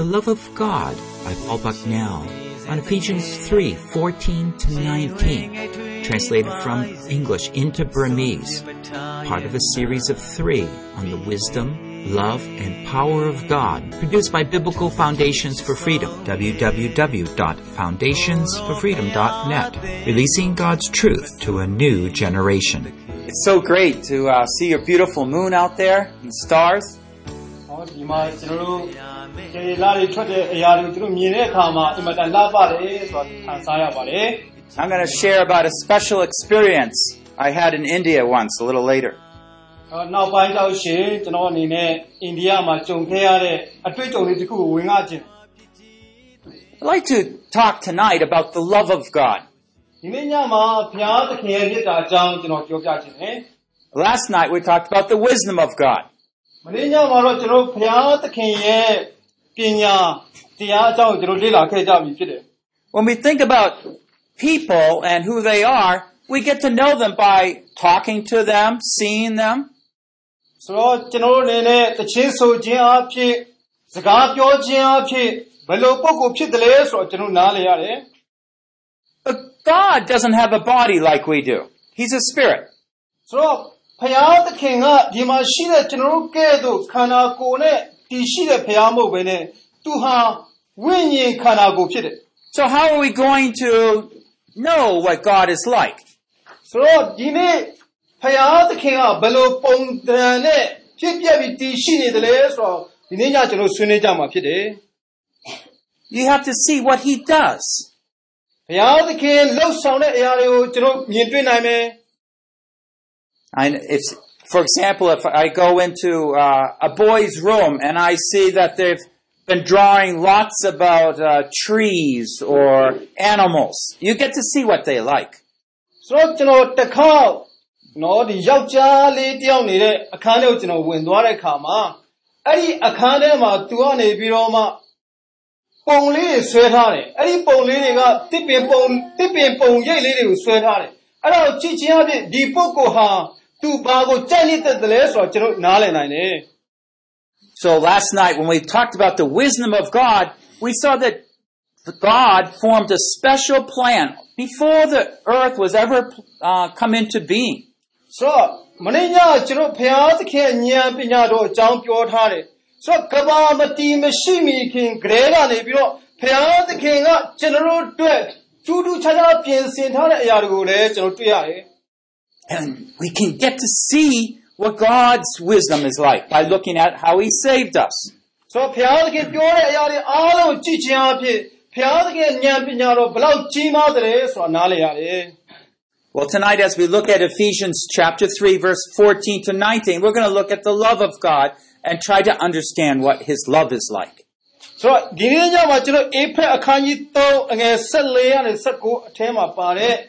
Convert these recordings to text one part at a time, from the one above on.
The Love of God by Paul Bucknell on Ephesians 3 14 to 19, translated from English into Burmese, part of a series of three on the wisdom, love, and power of God, produced by Biblical Foundations for Freedom, www.foundationsforfreedom.net, releasing God's truth to a new generation. It's so great to uh, see your beautiful moon out there and stars. ဟောဒီမှာကျွန်တော်တို့ကျေလာတွေထွက်တဲ့အရာတွေကိုသူတို့မြင်တဲ့အခါမှာအင်မတန်လှပတယ်ဆိုတာခံစားရပါတယ် I'm going to share about a special experience I had in India once, a little later. ။ဟောနောက်ပိုင်းတော့ရှင်ကျွန်တော်အနေနဲ့အိန္ဒိယမှာကြုံခဲ့ရတဲ့အတွေ့အကြုံလေးတစ်ခုကိုဝင်ငှခြင်း I'd like to talk tonight about the love of God. ဒီနေ့ညမှာဘုရားသခင်ရဲ့မြတ်တာအကြောင်းကျွန်တော်ပြောပြခြင်းတယ် Last night we talked about the wisdom of God. ။မနေ့ညမှာတော့ကျွန်တော်ဘုရားသခင်ရဲ့ ပညာတရားအကြောင်းကိုကျွန်တော်လေ့လာခဲ့ကြပြီဖြစ်တယ် When we think about people and who they are, we get to know them by talking to them, seeing them. ။ဆိုတော့ကျွန်တော်တို့အနေနဲ့တခြင်းဆိုခြင်းအဖြစ်စကားပြောခြင်းအဖြစ်ဘယ်လိုပုံကိုဖြစ်တယ်လဲဆိုတော့ကျွန်တော်နားလည်ရတယ်။ But God doesn't have a body like we do. He's a spirit. ဆိုတော့ဖျားသခင်ကဒီမှာရှိတဲ့ကျွန်တော်တို့ကဲ့သို့ခန္ဓာကိုယ်နဲ့ တည်ရှိတဲ့ဖျားမဟုတ်ပဲနဲ့သူဟာဝိညာဉ်ခန္ဓာကိုယ်ဖြစ်တယ် So how are we going to know what God is like? ဆိုတော့ဒီနေ့ဖျားသခင်ကဘယ်လိုပုံသဏ္ဍာန်နဲ့ဖြစ်ပြပြီးတည်ရှိနေတယ်လဲဆိုတော့ဒီနေ့ညကျွန်တော်ဆွေးနွေးကြမှာဖြစ်တယ် You have to see what He does. ဖျားသခင်လှုပ်ဆောင်တဲ့အရာတွေကိုကျွန်တော်မြင်တွေ့နိုင်မယ် I, if, for example, if I go into uh, a boy's room and I see that they've been drawing lots about uh, trees or animals, you get to see what they like. ဆိုတော့ကျွန်တော်တစ်ခေါက်နော်ဒီယောက်ျားလေးတယောက်နေတဲ့အခန်းထဲကိုကျွန်တော်ဝင်သွားတဲ့အခါမှာအဲ့ဒီအခန်းထဲမှာသူကနေပြီးတော့မှပုံလေးတွေဆွဲထားတယ်အဲ့ဒီပုံလေးတွေကတစ်ပင်ပုံတစ်ပင်ပုံရိပ်လေးတွေကိုဆွဲထားတယ်အဲ့ဒါကိုကြည့်ချင်းအဖြစ်ဒီပုဂ္ဂိုလ်ဟာ သူဘာကိုကြိုက်နေတဲ့တလဲဆိုတော့ကျွန်တော်နားလည်နိုင်တယ် So last night when we talked about the wisdom of God, we saw that God formed a special plan before the earth was ever uh, come into being. ဆိုတော့မနေ့ညကျွန်တော်ဘုရားသခင်ဉာဏ်ပညာတော်အကြောင်းပြောထားတယ်ဆိုတော့ကဘာမတီမရှိမီခင်ဂရေကနေပြီးတော့ဘုရားသခင်ကကျွန်တော်တို့အတွက်ထူးထူးခြားခြားပြင်ဆင်ထားတဲ့အရာတွေကိုလည်းကျွန်တော်တွေ့ရတယ် And we can get to see what God's wisdom is like by looking at how He saved us. ဆိုတော့ဘုရားသခင်ပြောတဲ့အရာတွေအားလုံးကြည့်ခြင်းအဖြစ်ဘုရားသခင်ဉာဏ်ပညာတော်ဘယ်လောက်ကြီးမားတယ်ဆိုတာနားလည်ရတယ် Well, tonight as we look at Ephesians chapter 3 verse 14 to 19, we're going to look at the love of God and try to understand what His love is like. ဆိုတော့ဒီနေ့ညမှာကျွန်တော်အေဖက်အခန်းကြီး3အငယ်14ကနေ19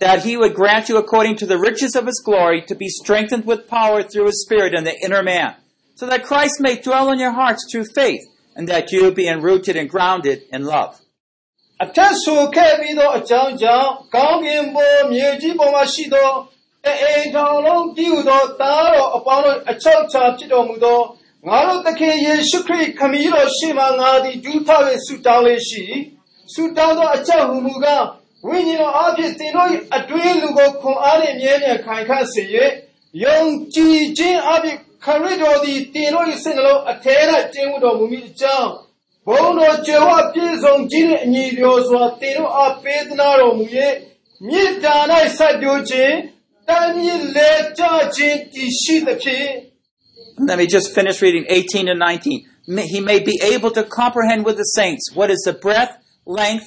that he would grant you according to the riches of his glory to be strengthened with power through his Spirit in the inner man, so that Christ may dwell in your hearts through faith, and that you, being rooted and grounded in love. အထက်ဆိုခဲ့ပြီးသောအကြောင်းကြောင့်ကောင်းကင်ဘုံမြေကြီးပေါ်မှာရှိသောတအိမ်ထောင်လုံးတည်ဟူသောသားတော်အပေါင်းတို့အချုပ်ချာဖြစ်တော်မူသောငါတို့သခင်ယေရှုခရစ်ခမည်းတော်ရှိမှငါသည်ဒူးထောက်၍ဆုတောင်းလေးရှိဆုတောင်းသောအချက်ဟူမူကား ဝိညာဉ်တော်အဖြစ်သင်တို့၏အတွင်းလူကိုခွန်အားနှင့်မြဲမြံခိုင်ခန့်စေ၍ယုံကြည်ခြင်းအဖြစ်ခရစ်တော်သည်သင်တို့၏စိတ်နှလုံးအထဲ၌ကျင်းဝတ်တော်မူမည်အကြောင်း ဘုံတော်ကျေဝပြည့်စုံခြင်းနှင့်အညီလျော်စွာသင်တို့အားပေးသနာတော်မူ၍မြေတာ၌ဆက်ပြိုးခြင်းတမ်းမြင့်လေကြခြင်းတည်ရှိသဖြင့် Let me just finish reading 18 and 19. May- He may be able to comprehend with the saints what is the breadth, length,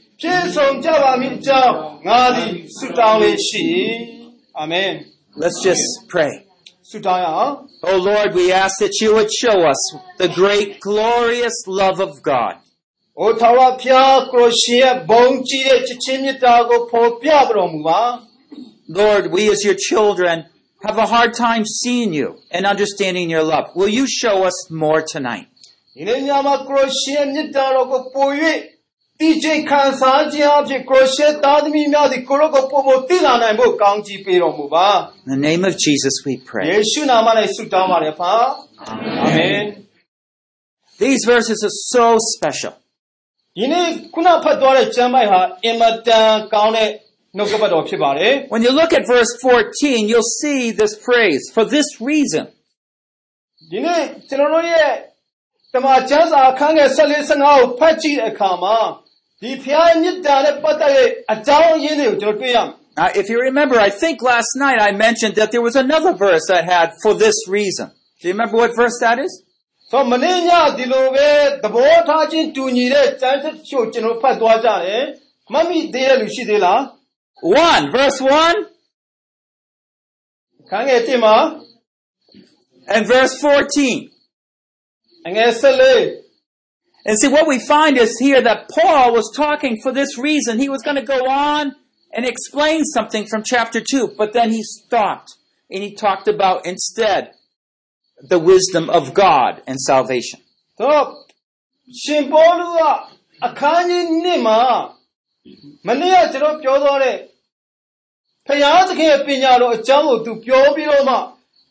ပြည့်စုံကြပါမည်အကြောင်းငါသည်ဆုတောင်းလေးရှိ၏အာမင် Let's just pray. ဆုတောင်းရအောင် Oh Lord, we ask that you would show us the great, glorious love of God. ။အိုထာဝရဘုရားကိုရှင်ရဲ့ဘုံကြီးတဲ့ချစ်ချင်းမြတ်တာကိုဖော်ပြတော်မူပါ Lord, we as your children have a hard time seeing you and understanding your love. Will you show us more tonight? ။ ဒီနေ့ညမှာကိုရှင်ရဲ့မြတ်တာတော်ကိုပို၍တည်ခြင်းခံစားခြင်းအဖြစ်ကိုရှင်သားသမီးများသည်ကိုရောကိုပုံပုံတည်လာနိုင်ဖို့ကောင်းချီးပေးတော်မူပါ။ In the name of Jesus we ယေ pray. ရှုနာမ၌ဆုတောင်းပါတယ်ဖာ။အာမင်။ These verses are so special. ဒီနေ့ခုနဖတ်သွားတဲ့ကျမ်းပိုက်ဟာအင်မတန်ကောင်းတဲ့နှုတ်ကပတ်တော်ဖြစ်ပါတယ်။ When you look at verse 14, you'll see this phrase, for this reason. ဒီနေ့ကျွန်တော်တို့ရဲ့တမန်ကျမ်းစာအခန်းငယ်14 15ကိုဖတ်ကြည့်တဲ့အခါမှာ ဒီဖျားမြစ်တာနဲ့ပတ်သက်တဲ့အကြောင်းအရင်းတွေကိုကျွန်တော်တွေ့ရမယ် Now, if you remember, I think last night I mentioned that there was another verse that had for this reason. Do you remember what verse that is? ။ဆိုတော့မနေ့ညဒီလိုပဲသဘောထားချင်းတူညီတဲ့ကျမ်းစာချို့ကျွန်တော်ဖတ်သွားကြတယ်။မမိသေးတဲ့လူရှိသေးလား 1, verse 1 ။ခန်းငယ်1မှာ and verse 14. အငယ်14 And see, what we find is here that Paul was talking for this reason. He was going to go on and explain something from chapter 2, but then he stopped and he talked about instead the wisdom of God and salvation. တော့ရှင်ပေါလုကအခန်းကြီး1မှာမနေ့ကကျွန်တော်ပြောသွားတဲ့ဖယားသခင်ရဲ့ပညာတော်အကြောင်းကိုသူပြောပြီးတော့မှ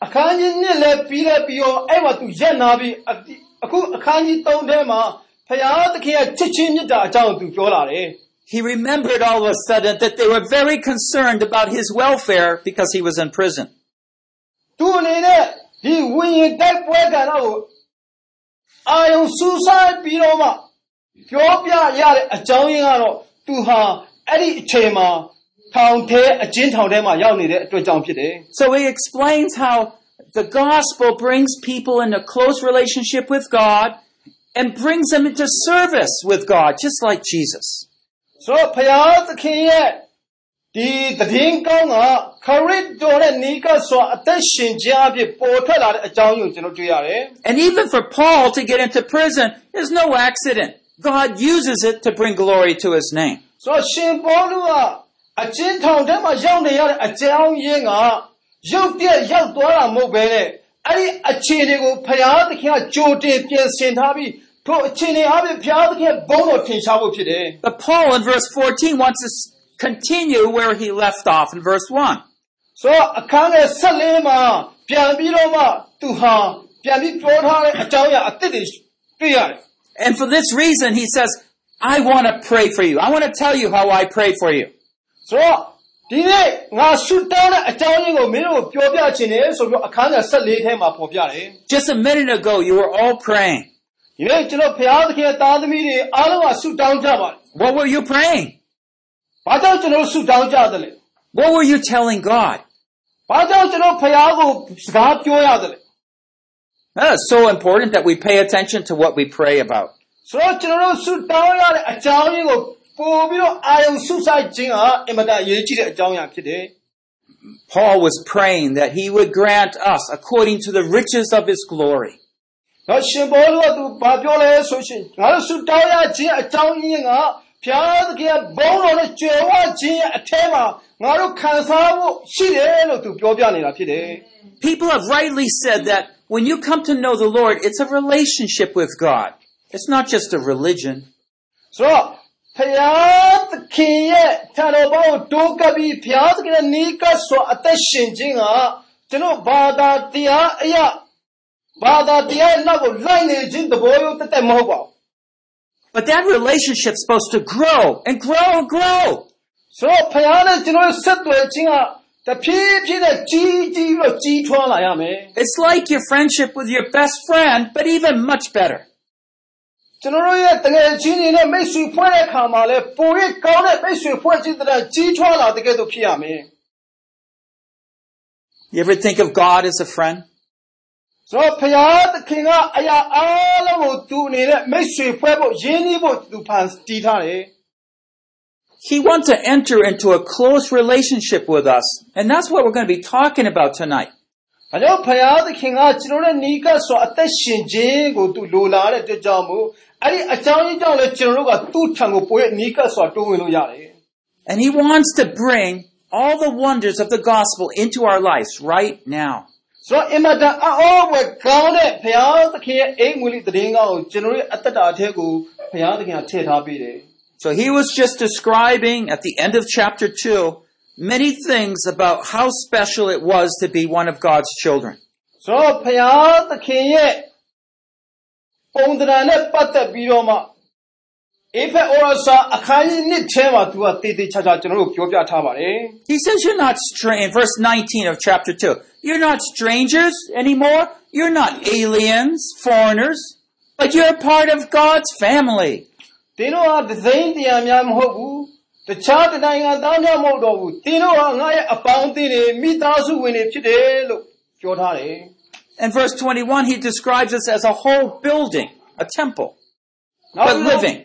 အခန်းကြီး1လည်းပြီးလည်းပြီးတော့အဲ့မှာသူရက်နာပြီးအတိအခုအခန်းကြီး3ထဲမှာဖယားသခင်ရဲ့ချစ်ချင်းမြတ်တာအကြောင်းကိုသူပြောလာတယ် He remembered all of a sudden that they were very concerned about his welfare because he was in prison. သူအနေနဲ့ဒီဝိညာဉ်တိုက်ပွဲကဏ္ဍကိုအာယုံစူးစိုက်ပြီးတော့မှပြောပြရတဲ့အကြောင်းရင်းကတော့သူဟာအဲ့ဒီအချိန်မှာ ထောင်ထဲအကျဉ်းထောင်ထဲမှာရောက်နေတဲ့အတွက်ကြောင့်ဖြစ်တယ် So he explains how the gospel brings people in a close relationship with God and brings them into service with God, just like Jesus. ။ဆိုတော့ဖယားသခင်ရဲ့ဒီသတည်င်းကောင်းကခရစ်တော်ရဲ့နီးကပ်စွာအသက်ရှင်ခြင်းအဖြစ်ပေါ်ထွက်လာတဲ့အကြောင်းကိုကျွန်တော်တွေ့ရတယ်။ And even for Paul to get into prison is no accident. God uses it to bring glory to his name. ဆိုတော့ရှင်ပေါလုက အကျဉ်းထောင်ထဲမှာရောက်နေရတဲ့အကြောင်းရင်းကရုပ်ပြက်ရောက်သွားတာမဟုတ်ပဲနဲ့အဲ့ဒီအခြေအနေကိုဖယားသခင်ကကြိုတင်ပြင်ဆင်ထားပြီးထိုအခြေအနေအပြင်ဖယားသခင်ဘုန်းတော်ထင်ရှားဖို့ဖြစ်တယ် But Paul in verse 14 wants to s- continue where he left off in verse 1. ။ဆိုတော့အခန်းငယ်14မှာပြန်ပြီးတော့မှသူဟာပြန်ပြီးပြောထားတဲ့အကြောင်းအရာအသစ်တွေတွေ့ရတယ် And for this reason, he says, I want to pray for you. I want to tell you how I pray for you. ။ ဆိုတော့ဒီနေ့ငါဆုတောင်းတဲ့အကြောင်းရင်းကိုမင်းတို့ကိုပြောပြချင်တယ်ဆိုပြီးတော့အခန်းငယ်14ထဲမှာဖော်ပြတယ်။ Just a minute ago, you were all praying. ဒီနေ့ကျွန်တော်ဘုရားသခင်ရဲ့သားသမီးတွေအားလုံးကဆုတောင်းကြပါတယ် What were you praying? ။ဘာကြောင့်ကျွန်တော်ဆုတောင်းကြသလဲ What were you telling God? ။ဘာကြောင့်ကျွန်တော်ဘုရားကိုစကားပြောရသလဲ That is so important that we pay attention to what we pray about. ။ဆိုတော့ကျွန်တော်တို့ဆုတောင်းရတဲ့အကြောင်းရင်းကို ပို့ပြီးတော့အာယုံဆုဆိုင်ခြင်းဟာအင်မတန်အရေးကြီးတဲ့အကြောင်းအရာဖြစ်တယ်။ Paul was praying that he would grant us according to the riches of his glory. တော့ရှင်ဘောလို့ကသူဘာပြောလဲဆိုရှင်ငါတို့ဆုတောင်းရခြင်းအကြောင်းရင်းကဘုရားသခင်ဘုန်းတော်နဲ့ကြွယ်ဝခြင်းရဲ့အထဲမှာငါတို့ခံစားဖို့ရှိတယ်လို့သူပြောပြနေတာဖြစ်တယ်။ People have rightly said that when you come to know the Lord, it's a relationship with God. It's not just a religion. ဆိုတော့ ဖယားသခင်ရဲ့ထာတော်ဘောကိုတိုးကပ်ပြီးဖယားသခင်ရဲ့နီးကပ်စွာအသက်ရှင်ခြင်းကကျွန်တော်ဘာသာတရားအရာဘာသာတရားရဲ့နောက်ကိုလိုက်နေခြင်းသဘောရိုးတက်တက်မဟုတ်ပါဘူး But that relationship's supposed to grow and grow and grow. ဆိုတော့ဖယားနဲ့ကျွန်တော်ဆက်သွယ်ခြင်းကတဖြည်းဖြည်းနဲ့ကြီးကြီးလို့ကြီးထွားလာရမယ် It's like your friendship with your best friend, but even much better. ကျွန်တော်တို့ရဲ့တကယ်ချင်းတွေနဲ့မိတ်ဆွေဖွဲ့တဲ့အခါမှာလဲပိုရကောင်းတဲ့မိတ်ဆွေဖွဲ့ခြင်းတဲ့ကြီးထွားလာတဲ့ကဲ့သို့ဖြစ်ရမယ် You ever think of God as a friend? ဆိုတော့ဖရာသခင်ကအရာအားလုံးကိုသူအနေနဲ့မိတ်ဆွေဖွဲ့ဖို့ရင်းနှီးဖို့သူဖန်တီးထားတယ် He wants to enter into a close relationship with us. And that's what we're going to be talking about tonight. ။ဒါကြောင့်ဖရာသခင်ကကျွန်တော်တို့နီးကပ်စွာအသက်ရှင်ခြင်းကိုသူလိုလားတဲ့အတွက်ကြောင့်မို့ အဲ့ဒီအကြောင်းရင်းကြောင့်လည်းကျွန်တော်တို့ကသူ့ထံကိုပိုရနီးကပ်စွာတိုးဝင်လို့ရတယ် And He wants to bring all the wonders of the gospel into our lives right now. ။ဆိုတော့အင်မတန်အောဝယ်ကောင်းတဲ့ဖရာသခင်ရဲ့အိမ်မွေလေးသတင်းကောင်းကိုကျွန်တော်တို့ရဲ့အသက်တာအထက်ကိုဖရာသခင်ကထည့်ထားပေးတယ်။ So he was just describing at the end of chapter 2 many things about how special it was to be one of God's children. ဆိုတော့ဖရာသခင်ရဲ့ ပုံသဏ္ဍာန်နဲ့ပတ်သက်ပြီးတော့မှအေဖက်ဩရစာအခန်းကြီး1ထဲမှာသူကတည်တည်ချာချာကျွန်တော်တို့ပြောပြထားပါတယ် He says you're not strange, verse 19 of chapter 2, you're not strangers anymore, you're not aliens, foreigners, but you're part of God's family. ။တင်းတို့ဟာဒဇိန်တရားများမဟုတ်ဘူး။တခြားတနိုင်ငံသားများမဟုတ်တော့ဘူး။တင်းတို့ဟာငါရဲ့အပေါင်းအသင်းတွေမိသားစုဝင်တွေဖြစ်တယ်လို့ပြောထားတယ် In verse 21, he describes us as a whole building, a temple, ။ နောက် but living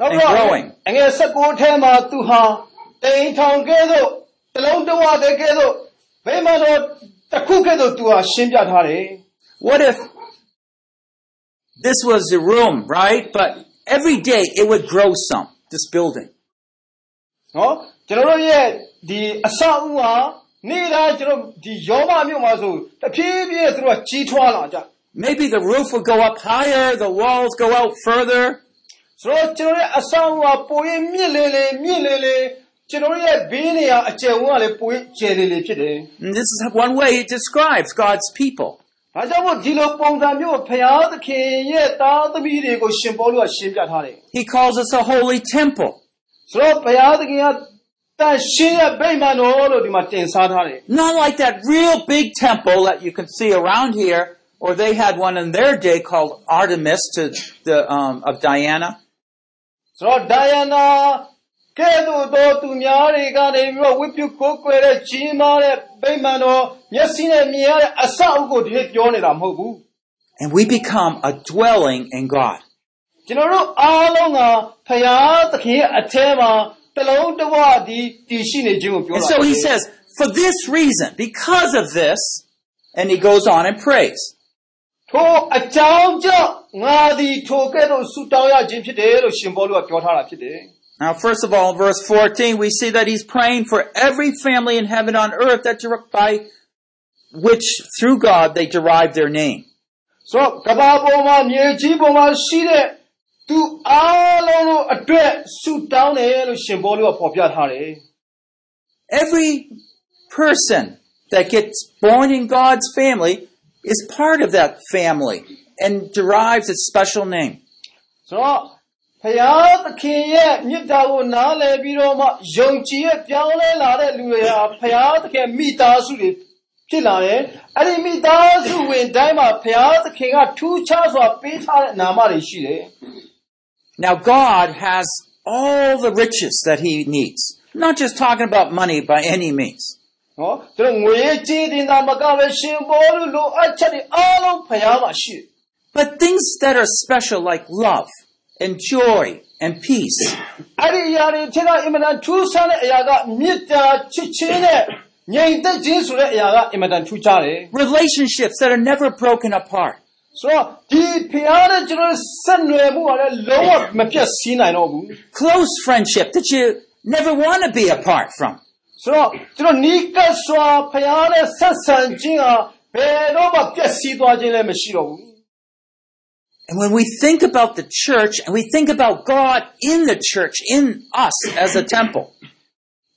နောက် and တော့ growing. အငယ်16ထဲမှာသူဟာတိမ်ထောင်ကဲ့သို့တလုံးတဝတဲ့ကဲ့သို့ဘယ်မှာတော့တစ်ခုကဲ့သို့သူဟာရှင်းပြထားတယ်။ What if this was the room, right? But every day it would grow some, this building. နော်ကျွန်တော်တို့ရဲ့ဒီအဆောက်အဦဟာ နေ့တိုင်းကျွန်တော်ဒီယောမမြို့မှာဆိုတဖြည်းဖြည်းသူတို့ကကြီးထွားလာကြ Maybe the roof would go up higher, the walls go out further. ဆိုတော့ကျွန်တော်ရဲ့အဆောက်အဦဟာပိုရင်မြင့်လေလေမြင့်လေလေကျွန်တော်ရဲ့ဘေးနေရာအကျယ်ဝန်းကလည်းပိုရင်ကျယ်လေလေဖြစ်တယ် And this is one way it describes God's people. ။ဒါကြောင့်မို့ဒီလိုပုံစံမျိုးဖရာသခင်ရဲ့သားသမီးတွေကိုရှင်ပေါလုကရှင်းပြထားတယ် He calls us a holy temple. ။ဆိုတော့ဖရာသခင်က တန်ရှင်းရဲ့ဗိမာန်တော်လို့ဒီမှာတင်စားထားတယ် Not like that real big temple that you can see around here, or they had one in their day called Artemis to the um, of Diana. ။ဆိုတော့ဒိုင်ယာနာကဲ့သို့သောသူများတွေကနေပြီးတော့ဝိပုကိုးကွယ်တဲ့ကြီးမားတဲ့ဗိမာန်တော်မျက်စိနဲ့မြင်ရတဲ့အဆောက်အဦကိုဒီနေ့ပြောနေတာမဟုတ်ဘူး And we become a dwelling in God. ။ကျွန်တော်တို့အားလုံးကဖရာသခင်ရဲ့အထဲမှာ တလုံးတဝဒီတည်ရှိနေခြင်းကိုပြော And တာ so ဖြစ် he တယ် says, for this reason, because of this, and he goes on and prays. ထိုအကြောင်းကြောင့်ငါသည်ထိုကဲ့သို့ဆုတောင်းရခြင်းဖြစ်တယ်လို့ရှင်ဘောလူကပြောထားတာဖြစ်တယ် Now, first of all, verse 14, we see that he's praying for every family in heaven on earth that der- by which through God they derive their name. ။ဆို တော့ကဘာပေါ်မှာမြေကြီးပေါ်မှာရှိတဲ့သူအားလုံးတို့အတွက်ဆုတောင်းတယ်လို့ရှင်ဘောလူကဖော်ပြထားတယ် Every person that gets born in God's family is part of that family and derives its special name. ။ဆိုတော့ဖရာသခင်ရဲ့မြတ်တာကိုနားလည်ပြီးတော့မှယုံကြည်ရဲ့ပြောင်းလဲလာတဲ့လူတွေဟာဖရာသခင်မိသားစုတွေဖြစ်လာတယ်။အဲ့ဒီမိသားစုဝင်တိုင်းမှာဖရာသခင်ကထူးခြားစွာပေးထားတဲ့နာမတွေရှိတယ်။ Now, God has all the riches that he needs. I'm not just talking about money by any means. နော်သူတို့ငွေကြေးတင်တာမကပဲရှင်ဘောလူလိုအပ်ချက်တွေအားလုံးဖရားမှာရှိတယ် But things that are special like love and joy and peace, အဲ့ဒီအရာတွေထက်ကအင်မတန်ထူးဆန်းတဲ့အရာကမေတ္တာချစ်ချင်းနဲ့ငြိမ်သက်ခြင်းဆိုတဲ့အရာကအင်မတန်ထူးခြားတယ် relationships that are never broken apart, ဆိုတော့ဒီဖရားနဲ့ကျွန်တော်ဆက်နွယ်မှုကလည်းလုံးဝမပြတ်စည်းနိုင်တော့ဘူး close friendship that you never want to be apart from. ဆိုတော့ကျွန်တော်နီးကပ်စွာဖရားနဲ့ဆက်ဆံခြင်းဟာဘယ်တော့မှပြတ်စည်းသွားခြင်းလည်းမရှိတော့ဘူး And when we think about the church and we think about God in the church, in us as a temple,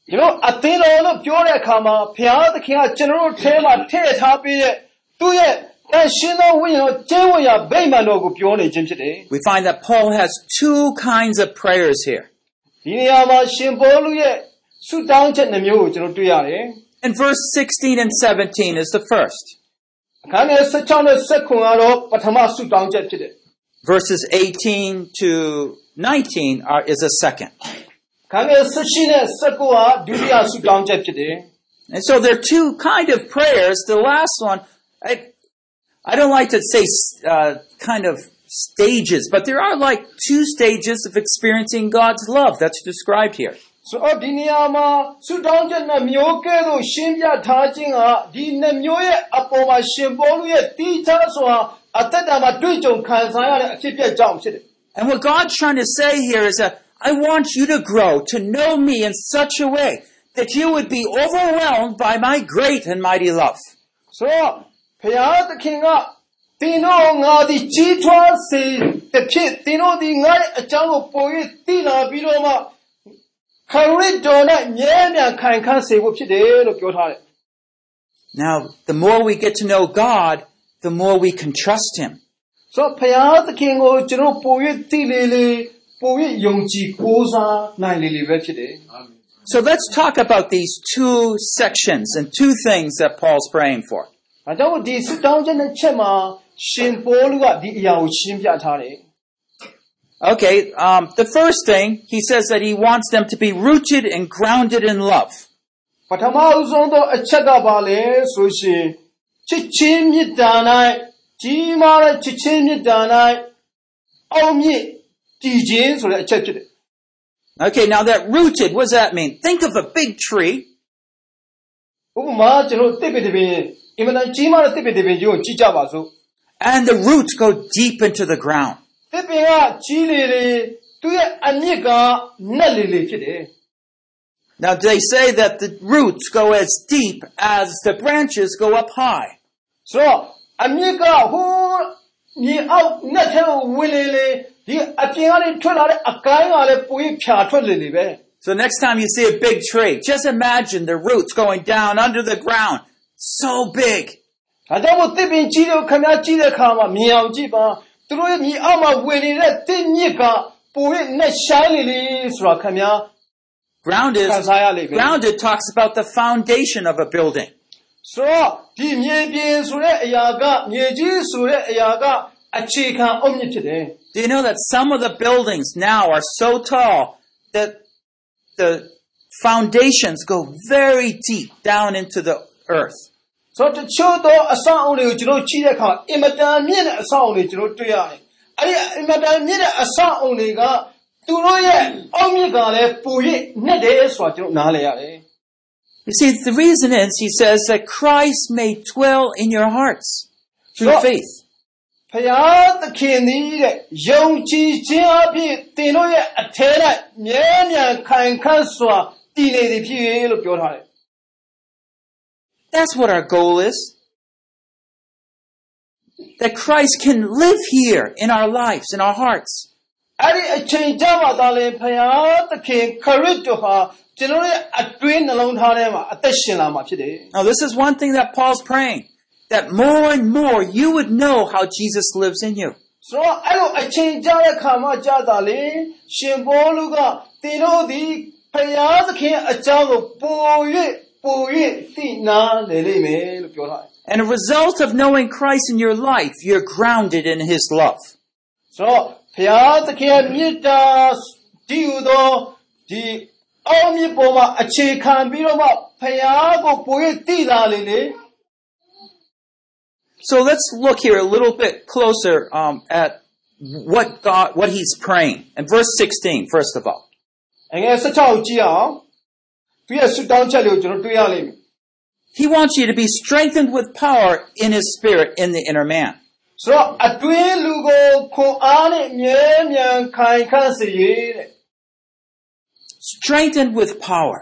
ကျွန်တော်အသင်းတော်လို့ပြောတဲ့အခါမှာဘုရားသခင်ကကျွန်တော်တို့ထဲမှာထည့်ထားပြီးတဲ့သူ့ရဲ့ we find that Paul has two kinds of prayers here. In verse 16 and 17 is the first. Verses 18 to 19 are, is a second. and so there are two kind of prayers. The last one, I don't like to say uh, kind of stages, but there are like two stages of experiencing God's love that's described here. ဆိုတော့ဒီနေရာမှာဆုတောင်းချက်နှမျိုးကဲ့သို့ရှင်းပြထားခြင်းကဒီနှမျိုးရဲ့အပေါ်မှာရှင်ပေါလုရဲ့တိကျစွာအသက်တာမှာတွေ့ကြုံခံစားရတဲ့အဖြစ်အပျက်ကြောင့်ဖြစ်တယ် And what God's trying to say here is that I want you to grow to know me in such a way that you would be overwhelmed by my great and mighty love. ဆိုတော့ဘု ရားသခင်ကသင်တို့ငါသည်ကြီးထွားစေတစ်ဖြစ်သင်တို့သည်ငါရဲ့အကြောင်းကိုပို၍သိလာပြီးတော့မှခရစ်တော်နဲ့မြဲမြံခိုင်ခန့်စေဖို့ဖြစ်တယ်လို့ပြောထားတယ် Now, the more we get to know God, the more we can trust Him. ဆိုတော့ဘုရားသခင်ကိုကျွန်တော်ပို၍သိလေလေပို၍ယုံကြည်ကိုးစားနိုင်လေလေပဲဖြစ်တယ် So let's talk about these two sections and two things that Paul's praying for. ။ ဒါကြောင့်ဒီဆုတောင်းခြင်းနဲ့ချက်မှာရှင်ပေါလုကဒီအရာကိုရှင်းပြထားတယ် Okay, um, the first thing, he says that he wants them to be rooted and grounded in love. ။ပထမအဆုံးသောအချက်ကပါလေဆိုရှင်ချစ်ချင်းမြတ်တာ၌ကြီးမားတဲ့ချစ်ချင်းမြတ်တာ၌အောင်မြင့်တည်ခြင်းဆိုတဲ့အချက်ဖြစ်တယ် Okay, now that rooted, what does that mean? Think of a big tree, ။ဥပမာကျွန်တော်တစ်ပင်တစ်ပင် အင်မတန်ကြီးမားတဲ့တစ်ပင်တစ်ပင်ကြီးကိုကြည့်ကြပါစို့ and the roots go deep into the ground. ။တစ်ပင်ကကြီးလေလေသူ့ရဲ့အမြင့်ကနက်လေလေဖြစ်တယ်။ Now they say that the roots go as deep as the branches go up high. ဆိုတော့အမြင့်ကဟိုးမြေအောက်နဲ့ထဲကိုဝင်လေလေဒီအပြင်ကနေထွက်လာတဲ့အကိုင်းကလည်းပိုပြီးဖြာထွက်လေလေပဲ So next time you see a big tree, just imagine the roots going down under the ground. So big. ။ဒါကြောင့်မို့တစ်ပင်ကြီးတွေကိုခင်ဗျားကြည့်တဲ့အခါမှာမြင်အောင်ကြည့်ပါသူတို့ရဲ့မြေအောက်မှာဝင်နေတဲ့တစ်မြစ်ကပိုပြီးနဲ့ရှိုင်းလေလေဆိုတာခင်ဗျား Grounded, Kanzayale, baby. grounded talks about the foundation of a building. ဆိုတော့ဒီမြေပြင်ဆိုတဲ့အရာကမြေကြီးဆိုတဲ့အရာကအခြေခံအုတ်မြစ်ဖြစ်တယ် Do you know that some of the buildings now are so tall that the foundations go very deep down into the earth? ။ ဆိုတော့တချို့သောအဆောက်အအုံတွေကိုကျွန်တော်ကြည့်တဲ့အခါအင်မတန်မြင့်တဲ့အဆောက်အအုံတွေကျွန်တော်တွေ့ရတယ်။အဲဒီအင်မတန်မြင့်တဲ့အဆောက်အအုံတွေကသူတို့ရဲ့အောက်မြစ်ကလည်းပိုရနဲ့တယ်ဆိုတာကျွန်တော်နားလည်ရတယ် You see, the reason is he says that Christ may dwell in your hearts through Sure. faith. ။ဖယားသခင်သည်တဲ့ယုံကြည်ခြင်းအပြင်သင်တို့ရဲ့အထဲ၌မြဲမြံခိုင်ခန့်စွာတည်နေသည်ဖြစ်၍လို့ပြောထားတယ် That's what our goal is. That Christ can live here in our lives, in our hearts. ။အဲဒီအချိန်ကြမှာသာလေဖယားသခင်ခရစ်တော်ဟာကျွန်တော်ရဲ့အတွင်းနှလုံးသားထဲမှာအသက်ရှင်လာမှာဖြစ်တယ်။ Now, this is one thing that Paul's praying that more and more you would know how Jesus lives in you. ဆိုတော့အဲ့လိုအချိန်ကြာတဲ့ခါမှကြာတာလေရှင်ဘောလူကသင်တို့သည်ဖယားသခင်အကြောင်းကိုပို၍ ပို၍သိနာလေလိမ့်မယ်လို့ပြောထားတယ် And a result of knowing Christ in your life, you're grounded in his love. ဆိုတော့ဖယားသခင်ရဲ့မေတ္တာဒီဟုသောဒီအောင်မြစ်ပေါ်မှာအခြေခံပြီးတော့မှဖယားကိုပို၍သိလာလေလေ So let's look here a little bit closer um, at what God, what he's praying. In verse 16, first of all. အငယ်16ကိုကြည့်အောင် He wants you to be strengthened with power in his spirit in the inner man. ဆိုတော့အတွင်းလူကိုခွန်အားနဲ့မြဲမြံခိုင်ခန့်စေရတဲ့ Strengthened with power.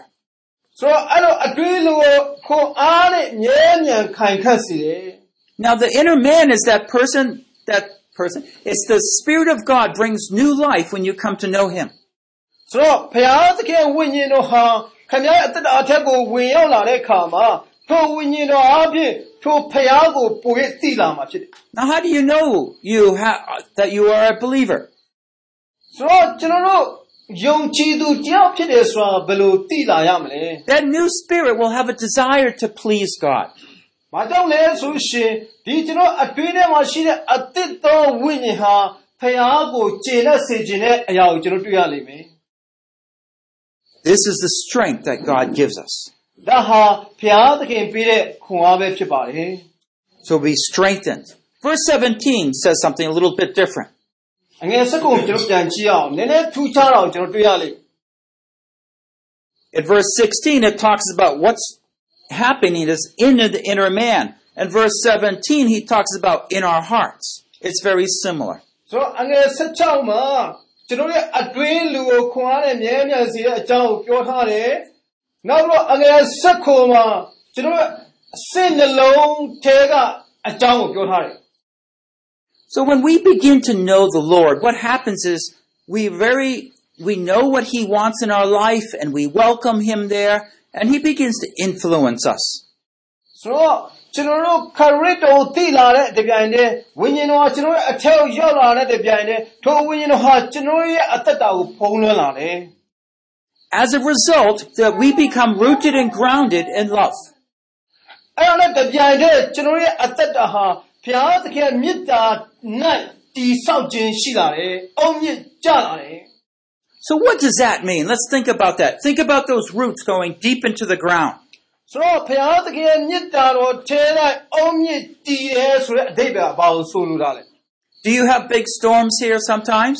ဆိုတော့အဲ့လိုအတွင်းလူကိုခွန်အားနဲ့မြဲမြံခိုင်ခန့်စေတယ် Now the inner man is that person, that person, it's the spirit of God brings new life when you come to know him. ဆိုတော့ဘုရားသခင်ဝိညာဉ်တော်ဟာ ခမည်းအသက်တာအထက်ကိုဝင်ရောက်လာတဲ့အခါမှာထိုဝိညာဉ်တော်အပြင်ထိုဘုရားကိုပို၍သိလာမှာဖြစ်တယ် Now how do you know you ha- that you are a believer? ဆိုတော့ကျွန်တော်တို့ယုံကြည်သူတယောက်ဖြစ်တယ်ဆိုတာဘယ်လိုသိလာရမလဲ That new spirit will have a desire to please God. ။ဘာကြောင့်လဲဆိုရှင်ဒီကျွန်တော်အတွင်းထဲမှာရှိတဲ့အသစ်သောဝိညာဉ်ဟာဖယားကိုကျေနပ်စေခြင်းတဲ့အရာကိုကျွန်တော်တွေ့ရလိမ့်မယ် This is the strength that God gives us. ။ဒါဟာဘုရားသခင်ပေးတဲ့ခွန်အားပဲဖြစ်ပါတယ် So be strengthened. Verse 17 says something a little bit different. ။အငယ်စကုံကျွန်တော်ပြန်ကြည့်အောင်နည်းနည်းထူးခြားအောင်ကျွန်တော်တွေ့ရလိမ့်မယ် In verse 16, it talks about what's happening is in the inner man. And verse 17, he talks about in our hearts. It's very similar. ။ဆိုတော့အငယ်16မှာ ကျွန်တော်ရဲ့အတွင်းလူကိုခွန်အားနဲ့မြဲမြံစေတဲ့အကြောင်းကိုပြောထားတယ်။နောက်တော့အငယ်16မှာကျွန်တော်ရဲ့အစိတ်နှလုံးထဲကအကြောင်းကိုပြောထားတယ်။ So when we begin to know the Lord, what happens is we very, we know what He wants in our life and we welcome Him there and He begins to influence us. ဆိုတော့ ကျွန်တော်တို့ခရစ်တော်သိလာတဲ့တပြိုင်တည်းဝိညာဉ်တော်ကကျွန်တော်ရဲ့အထက်ကိုရောက်လာတဲ့တပြိုင်တည်းထိုဝိညာဉ်တော်ဟာကျွန်တော်ရဲ့အသက်တာကိုဖုံးလွှမ်းလာတယ် As a result, that we become rooted and grounded in love. ။အဲ့ဒါနဲ့တပြိုင်တည်းကျွန်တော်ရဲ့အသက်တာဟာဘုရားသခင်ရဲ့မေတ္တာ၌တည်ဆောက်ခြင်းရှိလာတယ်။အောင်မြင့်ကြလာတယ် So what does that mean? Let's think about that. Think about those roots going deep into the ground. ။ ဆိုတော့ဘုရားသခင်ရဲ့မေတ္တာတော်ထဲ၌အောင်မြင့်တည်တယ်ဆိုတဲ့အဓိပ္ပာယ်ကဘာကိုဆိုလိုတာလဲ Do you have big storms here sometimes?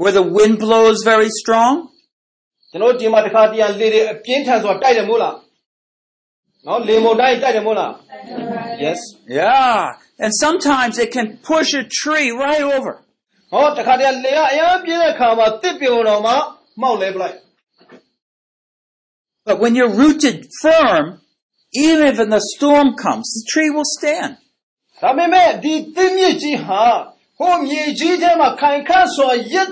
Where the wind blows very strong? ။ကျွန်တော်ဒီမှာတစ်ခါတည်းလေတွေအပြင်းထန်စွာတိုက်တယ်မို့လား။နော်လေမုန်တိုင်းတိုက်တယ်မို့လား။ Yes Yeah. And sometimes it can push a tree right over. ဟောတခါတည်းလေကအရင်ပြင်းတဲ့ခါမှာတစ်ပြုံတော်မှာမောက်လဲပလိုက် But when you're rooted firm, even if the storm comes, the tree will stand. ဒါပေမဲ့ဒီတစ်မြစ်ကြီးဟာဟိုမြေကြီးထဲမှာခိုင်ခန့်စွာရက်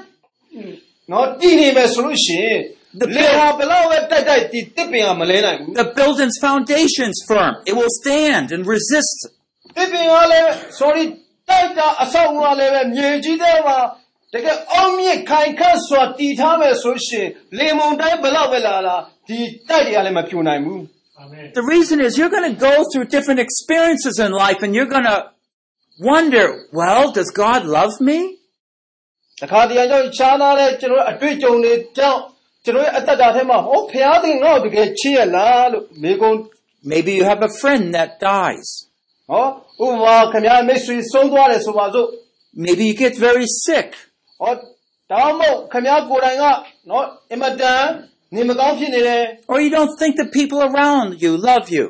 နော်တည်နေမယ်ဆိုလို့ရှိရင် The လေဟာဘယ်လောက်ပဲတိုက်တိုက်ဒီတစ်ပင်ကမလဲနိုင်ဘူး The building's foundation's firm. It will stand and resist. တစ်ပင်ကလည်း sorry တိုက်တာအဆောက်အဦကလည်းပဲမြေကြီးထဲမှာတကယ်အောင်မြင့်ခိုင်ခန့်စွာတည်ထားမယ်ဆိုရှင်လေမုန်တိုင်းဘယ်လောက်ပဲလာလာဒီတိုက်တွေကလည်းမဖြိုနိုင်ဘူး The reason is you're going to go through different experiences in life and you're going to wonder, well, does God love me? တခါတည်းကြောင့်ခြားနာတဲ့ကျွန်တော်တို့အတွေ့အကြုံတွေကြောင့်ကျွန်တော်ရဲ့အသက်တာထဲမှာဟောဖျားသခင်ငါ့ကိုတကယ်ချစ်ရလားလို့မေကုန်း Maybe you have a friend that dies. ဟောဥပမာခင်ဗျားမိတ်ဆွေဆုံးသွားတယ်ဆိုပါစို့ Maybe you get very sick. ဟောဒါမှမဟုတ်ခင်ဗျားကိုယ်တိုင်ကနော်အင်မတန်နေမကောင်းဖြစ်နေတယ် Or you don't think the people around you love you.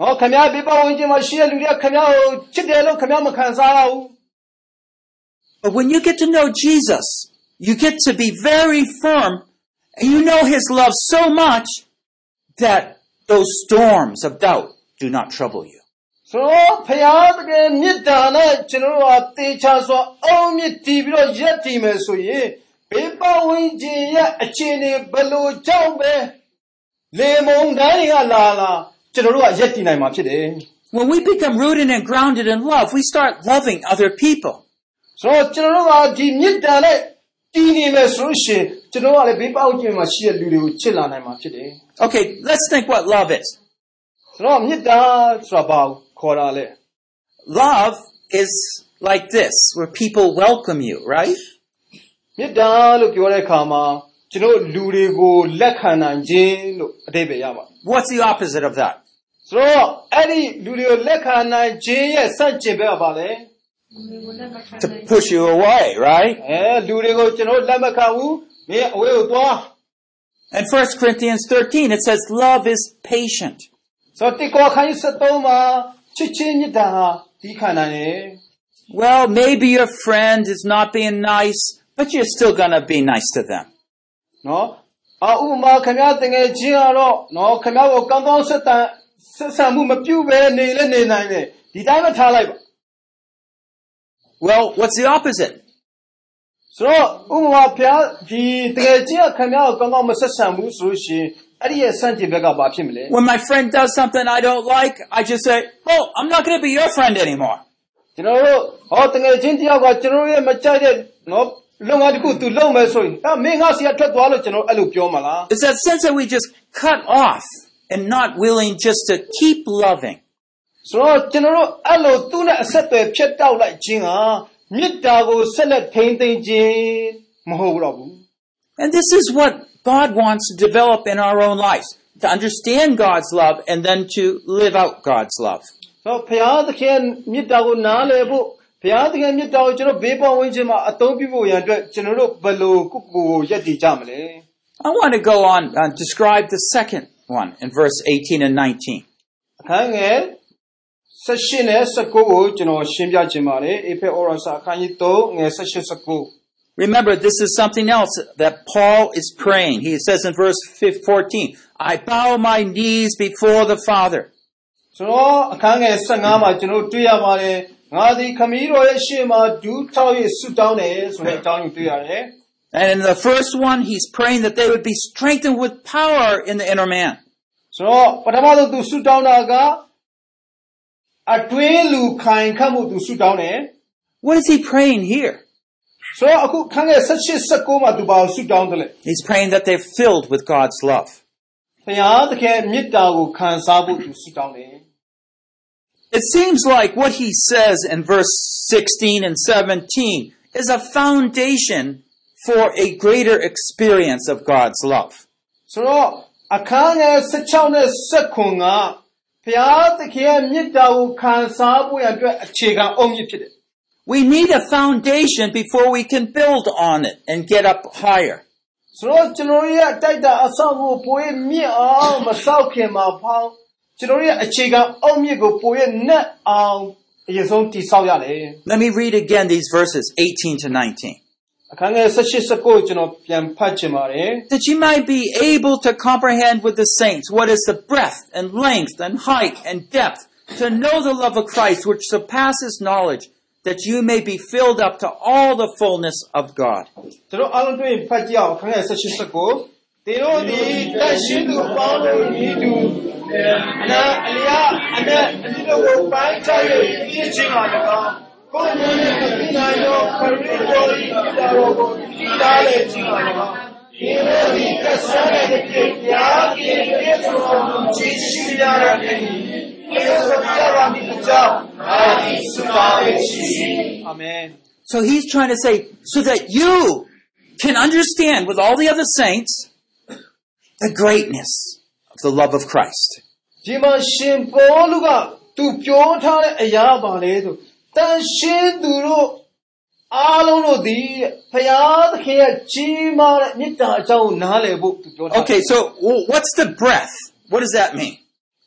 ဟောခင်ဗျားပြပဝင်ချင်းမှာရှိတဲ့လူတွေကခင်ဗျားကိုချစ်တယ်လို့ခင်ဗျားမခံစားရဘူး But when you get to know Jesus, you get to be very firm and you know his love so much that those storms of doubt do not trouble you. ဆိုတော့ဖျားသခင်မေတ္တာနဲ့ကျွန်တော်တို့ကတေချာစွာအောင်မြင့်တည်ပြီးတော့ရက်တည်မယ်ဆိုရင်ဘေးပဝင်ခြင်းရဲ့အခြေအနေဘယ်လိုကြောင့်ပဲလေမုန်တိုင်းတွေကလာလာကျွန်တော်တို့ကရက်တည်နိုင်မှာဖြစ်တယ် When we become rooted and grounded in love, we start loving other people. ဆိုတော့ကျွန်တော်တို့ကဒီမေတ္တာနဲ့တည်နေမယ်ဆိုလို့ရှိရင်ကျွန်တော်ကလည်းဘေးပဝင်ခြင်းမှာရှိတဲ့လူတွေကိုချစ်လာနိုင်မှာဖြစ်တယ် Okay, let's think what love is. ဆိုတော့မေတ္တာဆိုတာဘာကို ခေါ်တာလဲ Love is like this, where people welcome you, right? မေတ္တာလို့ပြောတဲ့အခါမှာကျွန်တော်လူတွေကိုလက်ခံနိုင်ခြင်းလို့အဓိပ္ပာယ်ရပါ What's the opposite of that? ဆိုတော့အဲ့ဒီလူတွေကိုလက်ခံနိုင်ခြင်းရဲ့စန့်ကျင်ဘက်ကပါလေ To push you away, right? အဲလူတွေကိုကျွန်တော်လက်မခံဘူးမင်းအဝေးကိုသွား In 1 Corinthians 13, it says love is patient. ဆိုတော့တိကောခိုင်း73မှာ ချစ်ချင်းမေတ္တာဟာဒီခံနိုင်တယ် Well, maybe your friend is not being nice, but you're still gonna be nice to them. နော်အာဥပမာခင်ဗျားတငယ်ချင်းကတော့နော်ခင်ဗျားကိုကောင်းကောင်းဆက်တန်ဆက်ဆံမှုမပြုတ်ပဲနေလဲနေနိုင်တယ်ဒီတိုင်းပဲထားလိုက်ပါ Well, what's the opposite? ဆိုတော့ဥပမာဖျားဒီတကယ်ချင်းကခင်ဗျားကိုကောင်းကောင်းမဆက်ဆံဘူးဆိုလို့ရှိရင် အဲ့ဒီရဲ့စန့်ကျင်ဘက်ကဘာဖြစ်မလဲ When my friend does something I don't like, I just say, oh, I'm not gonna be your friend anymore. ကျွန်တော်တို့ဟောတကယ်ချင်းတယောက်ကကျွန်တော်တို့ရဲ့မကြိုက်တဲ့နော်လုံငါတစ်ခုသူလုံမယ်ဆိုရင်အဲမင်းငါစီကထွက်သွားလို့ကျွန်တော်အဲ့လိုပြောမှာလား It's that sense that we just cut off and not willing just to keep loving. ဆိုတော့ကျွန်တော်တို့အဲ့လိုသူ့နဲ့အဆက်အသွယ်ဖြတ်တောက်လိုက်ခြင်းဟာ မေတ္တာကိုဆက်လက်ထိန်းသိမ်းခြင်းမဟုတ်တော့ဘူး And this is what God wants to develop in our own lives. To understand God's love and then to live out God's love. ဆိုတော့ဘုရားသခင်မေတ္တာကိုနားလည်ဖို့ဘုရားသခင်မေတ္တာကိုကျွန်တော်ဘေးပတ်ဝန်းကျင်မှာအသုံးပြုဖို့ရန်အတွက်ကျွန်တော်တို့ဘယ်လိုကိုယ့်ကိုယ်ကိုယက်တည်ကြမလဲ I want to go on and describe the second one in verse 18 and 19. အခန်းငယ်16နဲ့19ကိုကျွန်တော်ရှင်းပြခြင်းပါတယ်အေဖဲဩရစာအခန်းကြီး3ငယ်16 19 Remember, this is something else that Paul is praying. He says in verse 14, I bow my knees before the Father. ဆိုတော့အခန်းငယ်15မှာကျွန်တော်တွေ့ရပါတယ်ငါသည်ခမည်းတော်ရဲ့ရှေ့မှာဒူးထောက်၍ဆုတောင်းတယ်ဆိုတဲ့အကြောင်းကိုတွေ့ရတယ် And in the first one, he's praying that they would be strengthened with power in the inner man. ဆိုတော့ပထမဆုံးသူဆုတောင်းတာကအတွင်းလူခိုင်ခတ်မှုသူဆုတောင်းတယ် What is he praying here? He's praying that they're filled with God's love. ဘုရားသခင်မေတ္တာကိုခံစားဖို့သူဆုတောင်းတယ် It seems like what he says in verse 16 and 17 is a foundation for a greater experience of God's love. ဆိုတော့အခန်းငယ်16နဲ့19ကဘုရားသခင်ရဲ့မေတ္တာကိုခံစားဖို့ရန်အတွက်အခြေခံအုံမြစ်ဖြစ်တယ် We need a foundation before we can build on it and get up higher. ဆိုတော့ကျွန်တော်တို့ရဲ့အတိုက်တာအဆောက်ကိုပိုရဲ့မြင့်အောင်မဆောက်ခင်မှာဖောင်းကျွန်တော်တို့ရဲ့အခြေခံအုံမြစ်ကိုပိုရဲ့နက်အောင်အရင်ဆုံးတည်ဆောက်ရတယ် Let me read again these verses 18 to 19. အခန်းငယ်16 19ကျွန်တော်ပြန်ဖတ်ချင်ပါတယ် That you might be able to comprehend with the saints what is the breadth and length and height and depth, to know the love of Christ which surpasses knowledge, that you may be filled up to all the fullness of God. ကျွန်တော်အားလုံးတွေ့ရင်ဖတ်ကြည့်အောင်အခန်းငယ်16 19တေတို့ဒီတန်ရှင်းသူပေါင်းတို့ဤသူအနာအလျာအနက်အဒီတို့ကိုပိုင်းခြား၍ပြည့်ချင်းပါ၎င်းကိုယ်ကိုယ်နဲ့ဒီနိုင်တော့ခရီးတော်ဤတော်ကိုဒီသားလေချင်းပါ၎င်းဒီလိုဒီကစားတဲ့ပြည့်ပြားပြည့်ပြည့်စုံကြည်ရှိရတဲ့ဒီလိုဆိုပြရမည်ကြောင့်အာဒီစပါရှိအာ မင် So he's trying to say, so that you can understand with all the other saints the greatness of the love of Christ. ဒီမှာရှင်ပေါလုကသူပြောထားတဲ့အရာပါလေဆိုတန်ရှင်းသူတို့အားလုံးတို့ဒီဖရာသခင်ရဲ့ကြီးမားတဲ့မေတ္တာအကြောင်းကိုနားလည်ဖို့သူပြောထားတယ် Okay, so w- what's the breadth? What does that mean?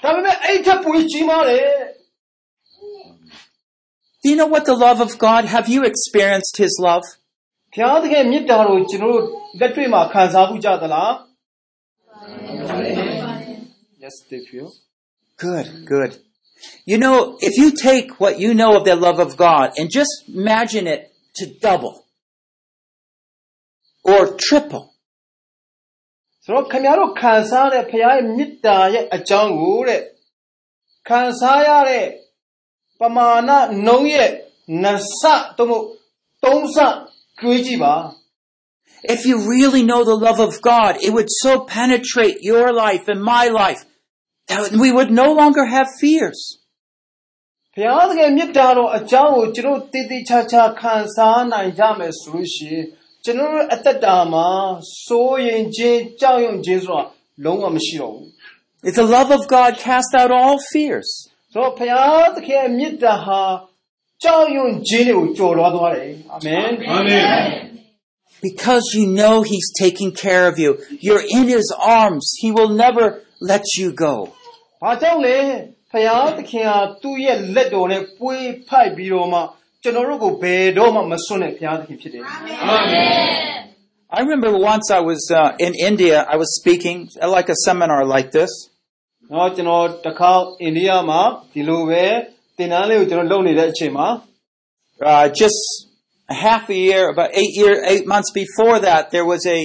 နော်သူရှင်ဘောတော့တခါတည်းသူအလျာနဲ့အနာနဲ့အနက်နဲ့အမြင့်နဲ့သူတိုင်းတာဖို့ကြိုးစားတယ်ဒါပေမဲ့အဲ့ထက်ပိုကြီးမားတယ် Do you know what the love of God? Have you experienced his love? ဘုရားသခင်မြတ်တာကိုကျွန်တော်တို့လက်တွေ့မှာခံစားမှုကြသလား Yes they feel Good, good. You know, if you take what you know of the love of God and just imagine it to double or triple, ဆိုတော့ခင်ဗျားတို့ခံစားတဲ့ဘုရားရဲ့မေတ္တာရဲ့အကြောင်းကိုတဲ့ခံစားရတဲ့ပမာဏနှုံးရဲ့နှစ်ဆသို့မဟုတ်သုံးဆတွေးကြည့်ပါ if you really know the love of God, it would so penetrate your life and my life that we would no longer have fears. ဘုရားသခင်မေတ္တာတော်အကြောင်းကိုကျွန်တော်တည်တည်ချာချာခံစားနိုင်ကြမယ်ဆိုလို့ရှိရင် ကျွန်တော်တို့အသက်တာမှာစိုးရင်ခြင်းကြောက်ရွံ့ခြင်းဆိုတာလုံးဝမရှိတော့ဘူး If the love of God cast out all fears. ဆိုတော့ဘုရားသခင်ရဲ့မေတ္တာဟာကြောက်ရွံ့ခြင်းတွေကိုကျော်လွှားသွားတယ်အာမင် Amen. Because you know He's taking care of you. You're in His arms. He will never let you go. ။ဘာကြောင့်လဲဖယားသခင်ဟာသူ့ရဲ့လက်တော်နဲ့ပွေးဖိုက်ပြီးတော့မှ ကျွန်တော်တို့ကိုဘယ်တော့မှမစွန့်တဲ့ဖယားသခင်ဖြစ်တယ်။ I remember once I was uh, in India, I was speaking at like a seminar like this. နော်ကျွန်တော်တစ်ခါအိန္ဒိယမှာဒီလိုပဲသင်တန်းလေးကိုကျွန်တော်လုပ်နေတဲ့အချိန်မှာ Uh, just a half a year, about eight year, eight months before that, there was a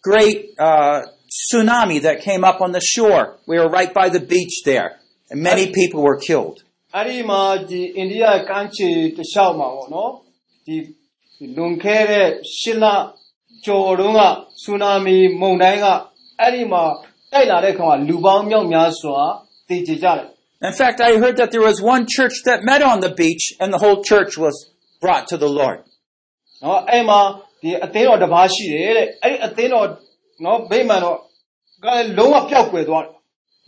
great uh, tsunami that came up on the shore. We were right by the beach there, and many people were killed. အဲ့ဒီမှာဒီအိန္ဒိယကမ်းခြေတစ်လျှောက်မှာပေါ့နော်ဒီလွန်ခဲ့တဲ့ရှစ်လကျော်တုန်းကဆူနာမီမုန်တိုင်းကအဲ့ဒီမှာတိုက်လာတဲ့ခါမှာလူပေါင်းမြောက်များစွာတည်ကြကြတယ် In fact, I heard that there was one church that met on the beach, and the whole church was brought to the Lord. နော်အဲ့မှာဒီအသင်းတော်တစ်ပါးရှိတယ်တဲ့အဲ့ဒီအသင်းတော်နော်ဗိမာန်တော်ကလည်းလုံးဝပျောက်ကွယ်သွားတယ်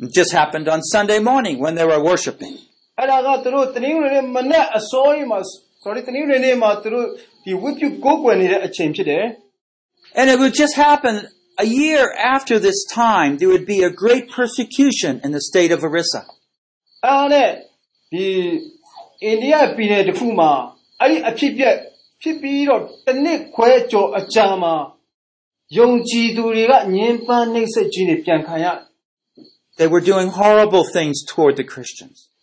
It just happened on Sunday morning when they were worshiping. အဲ့ဒါကသူတို့တနင်္ဂနွေနေ့မနက်အစောကြီးမှာ sorry တနင်္ဂနွေနေ့မှာသူတို့ဒီဝိပုကိုးကွယ်နေတဲ့အချိန်ဖြစ်တယ် And it would just happen a year after this time, there would be a great persecution in the state of Orissa. အဲ့ဒါနဲ့ဒီအိန္ဒိယပြည်နယ်တစ်ခုမှာအဲ့ဒီအဖြစ်ပြက်ဖြစ်ပြီးတော့တစ်နှစ်ခွဲကျော်အကြာမှာယုံကြည်သူတွေကညှဉ်းပန်းနှိပ်စက်ခြင်းတွေပြန်ခံရတယ် They were doing horrible things toward the Christians.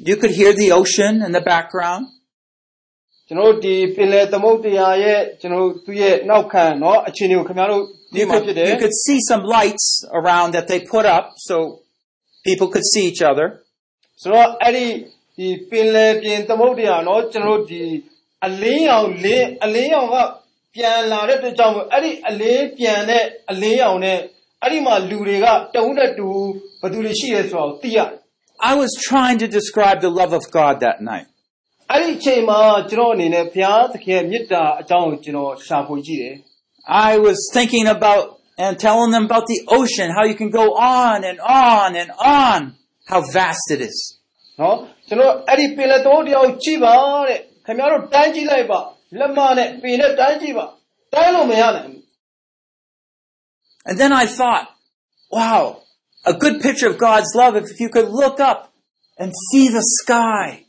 You could hear the ocean in the background. ကျွန်တော်တို့ဒီပင်လယ်သမုဒ္ဒရာရဲ့ကျွန်တော်တို့သူ့ရဲ့နောက်ခံနော်အခြေအနေကိုခင်ဗျားတို့ဒီ You မှာ could, ဖြစ်တယ် you could see some lights around that they put up so people could see each other. ဆိုတော့အဲ့ဒီဒီပင်လယ်ပြင်သမုဒ္ဒရာနော်ကျွန်တော်တို့ဒီအလင်းရောင်လင်းအလင်းရောင်ကပြန်လာတဲ့အတွက်ကြောင့်မို့အဲ့ဒီအလင်းပြန်တဲ့အလင်းရောင်နဲ့အဲ့ဒီမှာလူတွေကတဝုနဲ့တူဘယ်သူတွေရှိရဲဆိုတော့သိရတယ် I was trying to describe the love of God that night. အဲ့ဒီအချိန်မှာကျွန်တော်အနေနဲ့ဘုရားသခင်ရဲ့မေတ္တာအကြောင်းကိုကျွန်တော်ရှာဖွေကြည့်တယ် I was thinking about and telling them about the ocean, how you can go on and on and on, how vast it is. နော်ကျွန်တော်အဲ့ဒီပင်လယ်တော်တရားကိုကြည့်ပါတဲ့ခင်ဗျားတို့တိုင်းကြည့်လိုက်ပါလက်မနဲ့ပင်နဲ့တိုင်းကြည့်ပါတိုင်းလို့မရနိုင်ဘူး And then I thought, wow, a good picture of God's love if you could look up and see the sky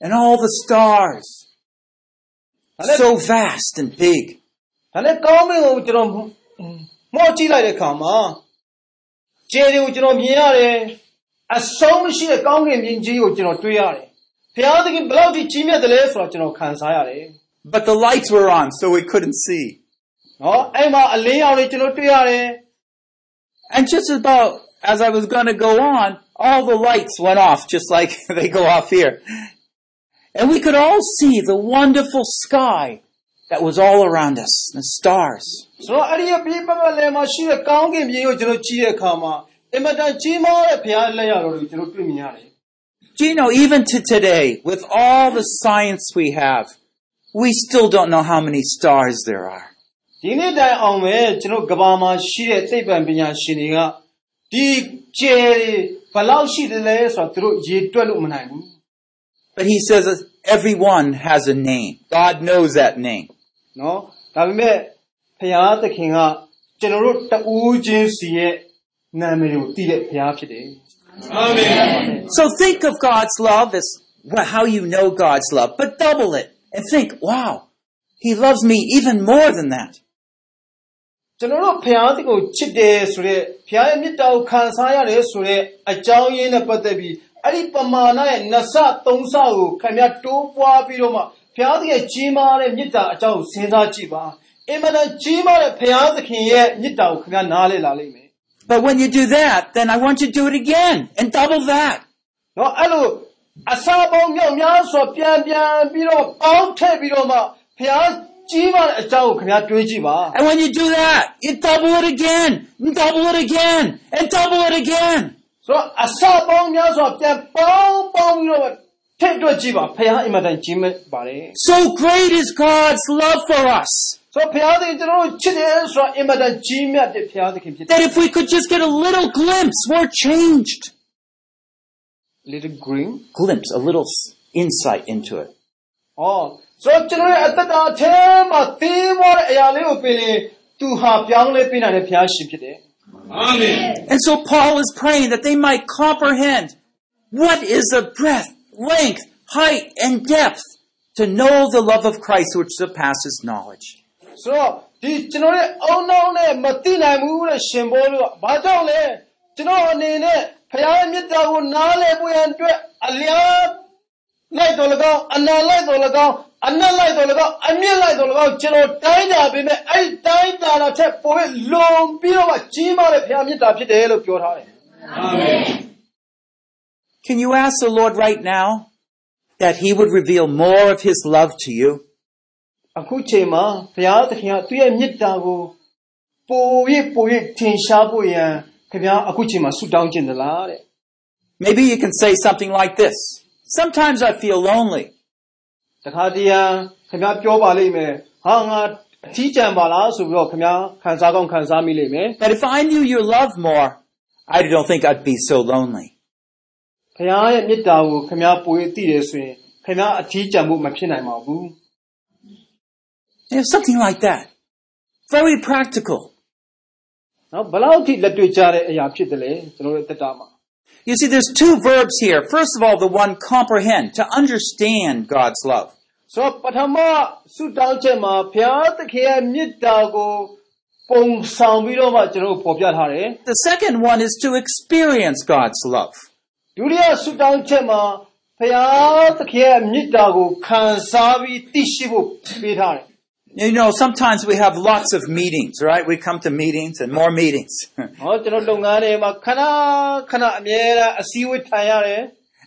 and all the stars. So vast and big. ဒါနဲ့ကောင်းမင်းကိုကျွန်တော်မော့ကြည့်လိုက်တဲ့အခါမှာကျေတွေကိုကျွန်တော်မြင်ရတယ်အဆုံးမရှိတဲ့ကောင်းကင်မြင်ကြီးကိုကျွန်တော်တွေ့ရတယ်ဘုရားသခင်ဘယ်လောက်ထိကြီးမြတ်တယ်လဲဆိုတော့ကျွန်တော်ခံစားရတယ် But the lights were on, so we couldn't see. နော်အဲ့မှာအလင်းရောင်တွေကျွန်တော်တွေ့ရတယ် And just about as I was going to go on, all the lights went off, just like they go off here. And we could all see the wonderful sky that was all around us, the stars. ဆိုတော့အဲ့ဒီအပြည့်ပတ်ပတ်လည်မှာရှိတဲ့ကောင်းကင်မြင်ကိုကျွန်တော်ကြည့်တဲ့အခါမှာအင်မတန်ကြီးမားတဲ့ဘုရားလက်ရတော်တွေကိုကျွန်တော်တွေ့မြင်ရတယ် Do you know, even to today, with all the science we have, we still don't know how many stars there are. ဒီနေ့တိုင်အောင်ပဲကျွန်တော်ကဘာမှာရှိတဲ့သိပ္ပံပညာရှင်တွေက ဒီကျယ်တွေဘယ်လောက်ရှိတယ်လဲဆိုတော့သူတို့ရေတွက်လို့မနိုင်ဘူး But he says that everyone has a name. God knows that name. နော်ဒါပေမဲ့ဘုရားသခင်ကကျွန်တော်တို့တဦးချင်းစီရဲ့နာမည်ကိုသိတဲ့ဘုရားဖြစ်တယ် So think of God's love as well, how you know God's love, but double it and think, wow, he loves me even more than that. ကျွန်တော်တို့ဘုရားသခင်ကိုချစ်တယ်ဆိုတဲ့ဘုရားရဲ့မေတ္တာကိုခံစားရတယ်ဆိုတဲ့အကြောင်းရင်းနဲ့ပတ်သက်ပြီးအဲ့ဒီပမာဏရဲ့နှစ်ဆသုံးဆကိုခင်ဗျားတိုးပွားပြီးတော့မှဘုရားသခင်ကြီးမားတဲ့မေတ္တာအကြောင်းကိုစဉ်းစားကြည့်ပါအင်မတန်ကြီးမားတဲ့ဘုရားသခင်ရဲ့မေတ္တာကိုခင်ဗျားနားလည်လာလိမ့်မယ် But when you do that, then I want you to do it again and double that. နော်အဲ့လိုအစာပေါင်းမြောက်များစွာပြန်ပြန်ပြီးတော့ပေါင်းထည့်ပြီးတော့မှဘုရား ကြီးမားတဲ့အကြောင်းကိုခင်ဗျားတွေးကြည့်ပါ And when you do that, you double it again, and double it again, and double it again. ဆိုတော့အစပေါင်းများစွာပြန်ပေါင်းပေါင်းပြီးတော့ထည့်တွက်ကြည့်ပါဖခင်အင်မတန်ကြီးမြတ်ပါတယ် So great is God's love for us ဆိုတော့ဖခင်သခင်ကျွန်တော်တို့ချစ်တယ်ဆိုတာအင်မတန်ကြီးမြတ်တဲ့ဖခင်သခင်ဖြစ်တယ် that if we could just get a little glimpse, we're changed. little green Glimpse, a little s- insight into it. ဟော ဆိုတော့ကျွန်တော်ရဲ့အသက်တာအထဲမှာသင်ပေါ်တဲ့အရာလေးကိုပင်လေသူဟာပြောင်းလဲပြနိုင်တဲ့ဖခင်ရှင်ဖြစ်တယ် And so Paul is praying that they might comprehend what is the breadth, length, height, and depth to know the love of Christ which surpasses knowledge. ဆိုတော့ဒီကျွန်တော်ရဲ့အုံနောက်နဲ့မသိနိုင်ဘူးတဲ့ရှင်ဘောလို့ကဘာကြောင့်လဲကျွန်တော်အနေနဲ့ဖခင်ရဲ့မြတ်တာကိုနားလည်ဖို့ရန်အတွက်အလျားလိုက်တော်၎င်းအနာလိုက်တော်၎င်း အနက်လိုက်တော်၎င်းအမြင့်လိုက်တော်၎င်းကျွန်တော်တိုင်းတာပေမဲ့အဲ့ဒီတိုင်းတာတာထက်ပိုပြီးလွန်ပြီးတော့မှကြီးမားတဲ့ဖခင်မြတ်တာဖြစ်တယ်လို့ပြောထားတယ် Can you ask the Lord right now that He would reveal more of His love to you? အခုချိန်မှာဘုရားသခင်ကသူ့ရဲ့မေတ္တာကိုပို၍ပို၍ထင်ရှားဖို့ရန်ခင်ဗျားအခုချိန်မှာဆုတောင်းခြင်းသလားတဲ့ Maybe you can say something like this. Sometimes I feel lonely. တခါတည်းရန်ခင်ဗျားပြောပါလိမ့်မယ်ဟာငါအထီးကျန်ပါလားဆိုပြီးတော့ခင်ဗျားခံစားကောင်းခံစားမိလိမ့်မယ် That if I knew your love more, I don't think I'd be so lonely. ဘုရားရဲ့မေတ္တာကိုခင်ဗျားပို၍သိတယ်ဆိုရင်ခင်ဗျားအထီးကျန်ဖို့မဖြစ်နိုင်ပါဘူး You know, something like that. Very practical. နော်ဘယ်လောက်ထိလက်တွေ့ကြတဲ့အရာဖြစ်တယ်လဲကျွန်တော်တို့တက်တာမှာ You see, there's two verbs here. First of all, the one comprehend, to understand God's love. ဆိုတော့ပထမဆုတောင်းချက်မှာဘုရားသခင်ရဲ့မေတ္တာကိုပုံဆောင်ပြီးတော့မှကျွန်တော်တို့ဖော်ပြထားတယ် The second one is to experience God's love. ဒုတိယဆုတောင်းချက်မှာဘုရားသခင်ရဲ့မေတ္တာကိုခံစားပြီးသိရှိဖို့ပေးထားတယ် You know, sometimes we have lots of meetings, right? We come to meetings and more meetings. ။ဟောကျွန်တော်လုပ်ငန်းတွေမှာခဏခဏအမြဲတမ်းအစည်းအဝေးထိုင်ရတယ်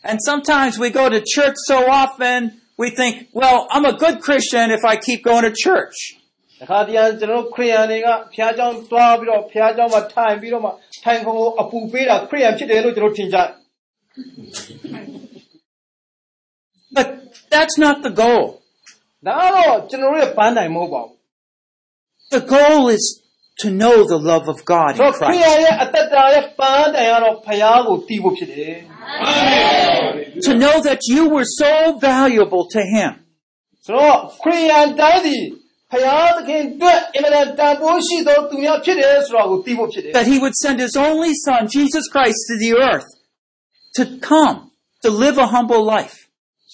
and sometimes we go to church so often, we think, well, I'm a good Christian if I keep going to church. ။တခါတည်းကျွန်တော်တို့ခရိယန်တွေကဘုရားကျောင်းတွားပြီးတော့ဘုရားကျောင်းမှာထိုင်ပြီးတော့မှထိုင်ခုံကိုအပူပေးတာခရိယန်ဖြစ်တယ်လို့ကျွန်တော်ထင်ကြတယ် But that's not the goal. ။ဒါကတော့ကျွန်တော်တို့ရဲ့ပန်းတိုင်မဟုတ်ပါဘူး The goal is to know the love of God ။ဆို in တော့ခရိယန် Christ. ရဲ့အသက်တာရဲ့ပန်းတိုင်ကတော့ဘုရားကိုသိဖို့ဖြစ်တယ် To know that you were so valuable to Him. ။ဆိုတော့ခရိယန်တိုင်းဒီဘုရားသခင်အတွက်အင်မတန်တန်ဖိုးရှိသောသူများဖြစ်တယ်ဆိုတာကိုသိဖို့ဖြစ်တယ် that he would send his only son, Jesus Christ, to the earth to come, to live a humble life.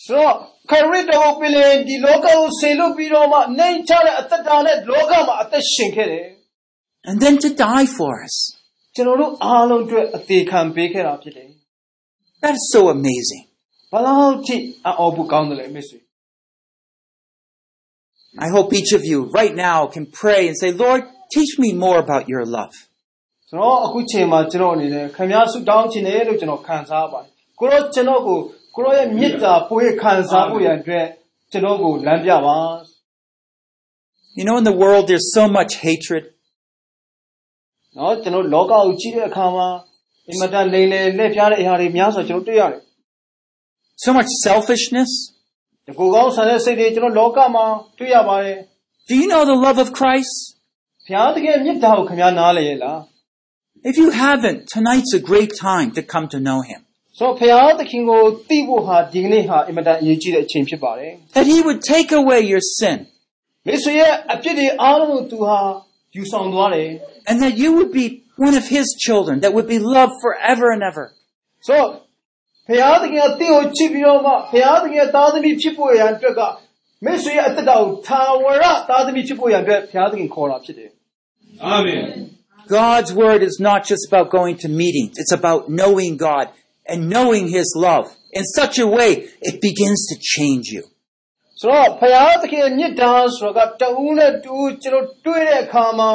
ဆိုတော့ခရစ်တော်ကိုပြင်လေဒီလောကကိုဆေလွတ်ပြီးတော့မှနိုင်ချတဲ့အသက်တာနဲ့လောကမှာအသက်ရှင်ခဲ့တယ် And then to die for us. ကျွန်တော်တို့အားလုံးအတွက်အသေးခံပေးခဲ့တာဖြစ်တယ် That is so amazing. ဘလောက်ထိအအော်ဖို့ကောင်းတယ်လဲမိတ်ဆွေ I hope each of you right now can pray and say, Lord, teach me more about your love. ကျွန်တော်အခုချိန်မှာကျွန်တော်အနေနဲ့ခင်ဗျားဆုတောင်းခြင်းတယ်လို့ကျွန်တော်ခံစားပါတယ်ကိုရောကျွန်တော်ကိုကိုရောရဲ့မေတ္တာပိုရခံစားဖို့ရန်အတွက်ကျွန်တော်ကိုလမ်းပြပါ You know, in the world, there's so much hatred. နော်ကျွန်တော်လောကကိုကြည့်တဲ့အခါမှာ အင်မတန်လိမ်လည်လက်ပြားတဲ့အရာတွေများစွာကျွန်တော်တွေ့ရတယ် so much selfishness. ဒီကိုယ်ကောင်းဆန်တဲ့စိတ်တွေကျွန်တော်လောကမှာတွေ့ရပါတယ် Do you know the love of Christ? ဘုရားသခင်မြတ်တာကိုခင်ဗျားနားလည်ရဲ့လား If you haven't, tonight's a great time to come to know Him. ဆိုတော့ဘုရားသခင်ကိုသိဖို့ဟာဒီကနေ့ဟာအင်မတန်အရေးကြီးတဲ့အချိန်ဖြစ်ပါတယ် That He would take away your sin မိတ်ဆွေရဲ့အပြစ်တွေအားလုံးကိုသူဟာယူဆောင်သွားတယ် and that you would be one of His children that would be loved forever and ever. ဆိုတော့ဘုရားသခင်ကတင့်ကိုချစ်ပြီးတော့မှဘုရားသခင်ရဲ့သားသမီးဖြစ်ဖို့ရန်အတွက်ကမိတ်ဆွေရဲ့အသက်တာကိုသာဝရသားသမီးဖြစ်ဖို့ရန်အတွက်ဘုရားသခင်ခေါ်တာဖြစ်တယ် God's word is not just about going to meetings. It's about knowing God and knowing His love in such a way it begins to change you. ဆိုတော့ဘုရားသခင်ရဲ့မြတ်တာဆိုတာကတဦးနဲ့တူကျွန်တော်တွေ့တဲ့အခါမှာ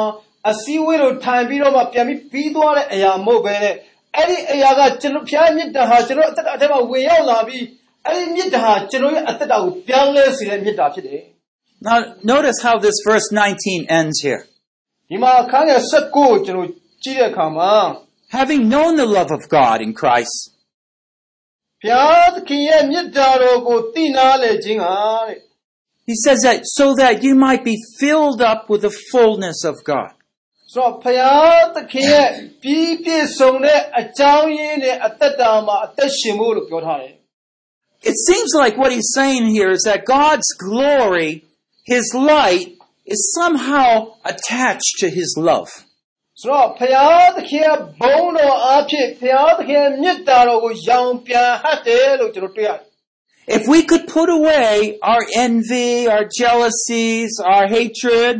အစည်းအဝေးတို့ထိုင်ပြီးတော့မှပြန်ပြီးပြီးသွားတဲ့အရာမဟုတ်ပဲနဲ့အဲ့ဒီအရာကကျွန်တော်ဘုရားမြတ်တာဟာကျွန်တော်အသက်တာအထက်မှာဝင်ရောက်လာပြီးအဲ့ဒီမြတ်တာဟာကျွန်တော်ရဲ့အသက်တာကိုပြောင်းလဲစေတဲ့မြတ်တာဖြစ်တယ် Now, notice how this verse 19 ends here. ဒီမှာအခန်းငယ်16ကိုကျွန်တော်ကြည့်တဲ့အခါမှာ Having known the love of God in Christ, ဘုရားသခင်ရဲ့မြတ်တာတော်ကိုသိနာလေခြင်းဟာတဲ့ he says that so that you might be filled up with the fullness of God. ဆိုတော့ဘုရားသခင်ရဲ့ပြီးပြည့်စုံတဲ့အကြောင်းရင်းနဲ့အသက်တာမှာအသက်ရှင်ဖို့လို့ပြောထားတယ် It seems like what he's saying here is that God's glory, his light, is somehow attached to his love. ဆိုတော့ဘုရားသခင်ရဲ့ဘုန်းတော်အားဖြင့်ဘုရားသခင်ရဲ့မြတ်တာတော်ကိုရောင်ပြန်ဟတ်တယ်လို့ကျွန်တော်တွေ့ရတယ် If we could put away our envy, our jealousies, our hatred,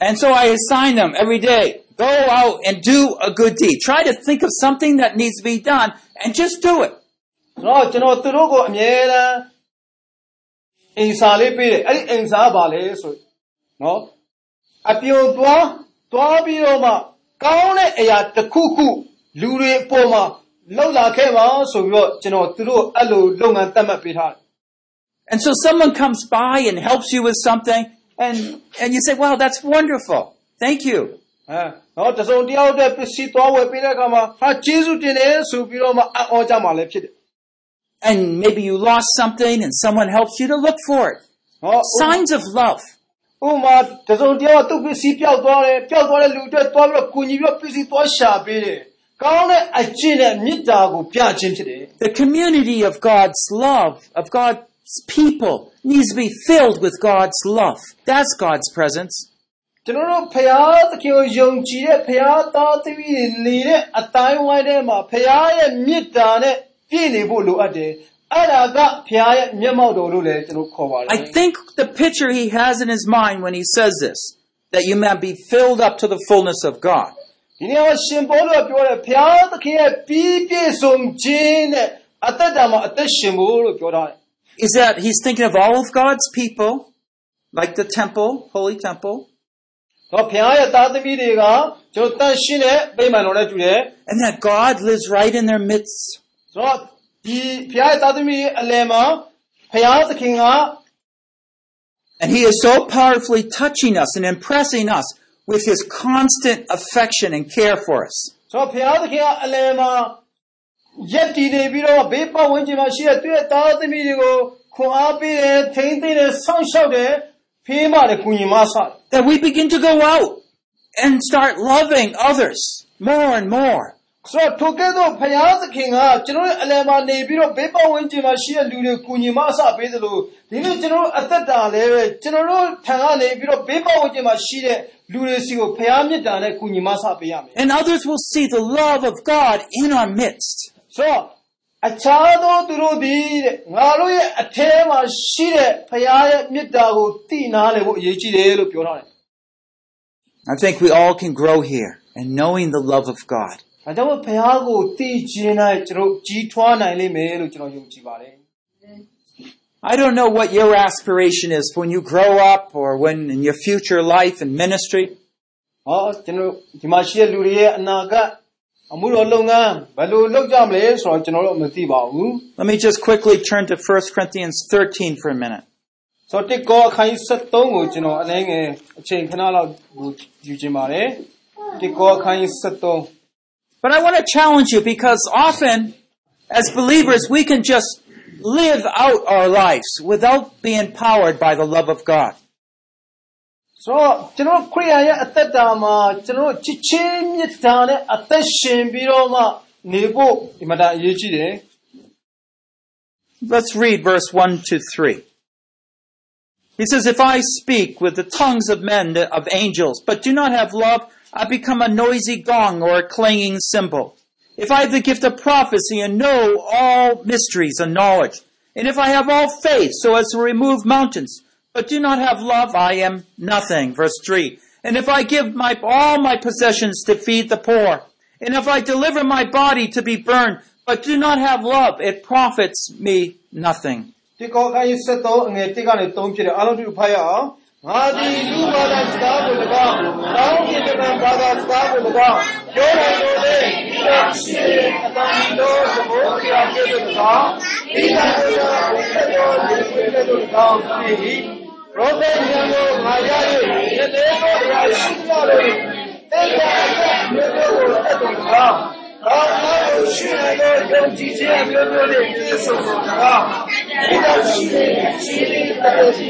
And so I assign them every day, go out and do a good deed. Try to think of something that needs to be done and just do it. ဆိုတော့ကျွန်တော်သူတို့ကိုအမြဲတမ်းအင်စာလေးပေးတယ်အဲ့ဒီအင်စာကဘာလဲဆိုနော်အပြုံသွားသွားပြီးတော့မှကောင်းတဲ့အရာတစ်ခုခုလူတွေအပေါ်မှာလှုပ်လာခဲ့ပါဆိုပြီးတော့ကျွန်တော်သူတို့အဲ့လိုလုပ်ငန်းသတ်မှတ်ပေးထားတယ် And so someone comes by and helps you with something and, and you say, wow, that's wonderful. Thank you. ဟမ်နော်တစုံတယောက်တည်းပစ္စည်းသွားဝယ်ပေးတဲ့အခါမှာဟာကျေးဇူးတင်တယ်ဆိုပြီးတော့မှအံ့ဩကြမှာလည်းဖြစ်တယ် And maybe you lost something and someone helps you to look for it. နော် Signs of love. ဥပမာတစုံတယောက်ကသူ့ပစ္စည်းပျောက်သွားတယ်ပျောက်သွားတဲ့လူတွေသွားပြီးတော့ကူညီပြီးတော့ပစ္စည်းသွားရှာပေးတယ်ကောင်းတဲ့အကျင့်နဲ့မေတ္တာကိုပြခြင်းဖြစ်တယ် The community of God's love, of God's people, needs to be filled with God's love. That's God's presence. ကျွန်တော်တို့ဖရာသခင်ကိုယုံကြည်တဲ့ဖရာသားသမီးတွေနေတဲ့အတိုင်းဝိုင်းထဲမှာဖရာရဲ့မေတ္တာနဲ့ပြည့်နေဖို့လိုအပ်တယ်အဲ့ဒါကဖရာရဲ့မျက်မှောက်တော်လို့လည်းကျွန်တော်ခေါ်ပါတယ် I think the picture he has in his mind when he says this, that you might be filled up to the fullness of God, ဒီနေ့ကရှင်ဘောလို့ပြောတယ်ဖရာသခင်ရဲ့ပြီးပြည့်စုံခြင်းနဲ့အသက်တာမှာအသက်ရှင်ဖို့လို့ပြောထားတယ် is that he's thinking of all of God's people, like the temple, holy temple, တော့ဖရာရဲ့သားသမီးတွေကကျွန်တော်တန်ရှင်းတဲ့ပြိမှန်တော်နဲ့တူတယ် and that God lives right in their midst. ဆိုတော့ဒီဖရာရဲ့သားသမီးရဲ့အလယ်မှာဖရာသခင်က And he is so powerfully touching us and impressing us with his constant affection and care for us. ဆိုတော့ဘုရားသခင်ကအလယ်မှာ ရက်တည်နေပြီးတော့ဘေးပတ်ဝန်းကျင်မှာရှိတဲ့သူ့ရဲ့သားသမီးတွေကိုခွန်အားပေးတယ်ထိန်းသိမ်းတယ်စောင့်ရှောက်တယ်ဖေးမတယ်ကုညီမဆတယ် That we begin to go out and start loving others more and more. ဆိုတော့ထိုကဲ့သို့ဘုရားသခင်ကကျွန်တော်ရဲ့အလယ်မှာနေပြီးတော့ဘေးပတ်ဝန်းကျင်မှာရှိတဲ့လူတွေကုညီမဆပေးသလိုဒီနေ့ကျွန်တော်တို့အသက်တာလည်းပဲကျွန်တော်တို့ထံကနေပြီးတော့ဘေးပတ်ဝန်းကျင်မှာရှိတဲ့လူတွေစီကိုဘုရားမြတ်တာနဲ့ကုညီမဆပေးရမယ် And others will see the love of God in our midst. ဆိုတော့အခြားသောသူတို့သည်တဲ့ငါတို့ရဲ့အထဲမှာရှိတဲ့ဖခင်ရဲ့မေတ္တာကိုသိနာလေဖို့အရေးကြီးတယ်လို့ပြောထားတယ် I think we all can grow here in knowing the love of God. ။ဒါကြောင့်မို့ဖခင်ကိုသိခြင်းနဲ့ကျွန်တော်ကြီးထွားနိုင်လိမ့်မယ်လို့ကျွန်တော်ယုံကြည်ပါတယ် I don't know what your aspiration is when you grow up or when in your future life and ministry. ။ဟောကျွန်တော်ဒီမှာရှိတဲ့လူတွေရဲ့အနာဂတ် အမှုတော်လုပ်ငန်းဘယ်လိုလုပ်ကြမလဲဆိုတော့ကျွန်တော်တို့မသိပါဘူး Let me just quickly turn to 1 Corinthians 13 for a minute. ။ဆိုတော့တစ်ကောအခန်းကြီး73ကိုကျွန်တော်အနည်းငယ်အချိန်ခဏလောက်ယူခြင်းပါတယ်။တစ်ကောအခန်းကြီး73 But I want to challenge you because often, as believers, we can just live out our lives without being powered by the love of God. ဆိုတော့ကျွန်တော်ခရိယန်ရဲ့အသက်တာမှာကျွန်တော်ချစ်ချင်းမြတ်တာနဲ့အသက်ရှင်ပြီးတော့မှနေဖို့ဒီမှာအရေးကြီးတယ် Let's read verse 1 to 3. He says, If I speak with the tongues of men, of angels, but do not have love, I become a noisy gong or a clanging cymbal. If I have the gift of prophecy and know all mysteries and knowledge, and if I have all faith so as to remove mountains, but do not have love, I am nothing. Verse 3. and if I give my, all my possessions to feed the poor, and if I deliver my body to be burned, but do not have love, it profits me nothing. ငါသည်လူဘာသာစကားကို၎င်းတောင်းပြတံဘာသာစကားကို၎င်းပြောနိုင်လို့လေဒီကရှိတဲ့အတန်တော်သဘောတရားကို၎င်းဒီကရှိတဲ့ဘုရားတော်ဒီကို၎င်းဖြစ်ပြီးရောသေဉာဏ်ကိုငါရ၍ရသေးတော်ရာရှိကြလို့တေတ္တာအမျိုးမျိုးကိုအတုံးကောင်းသောသောကိုရှိရသောယုံကြည်ခြင်းမျိုးမျိုးနဲ့ပြည့်စုံသောဘုရားရှိတဲ့ရှိတဲ့တရားရှိ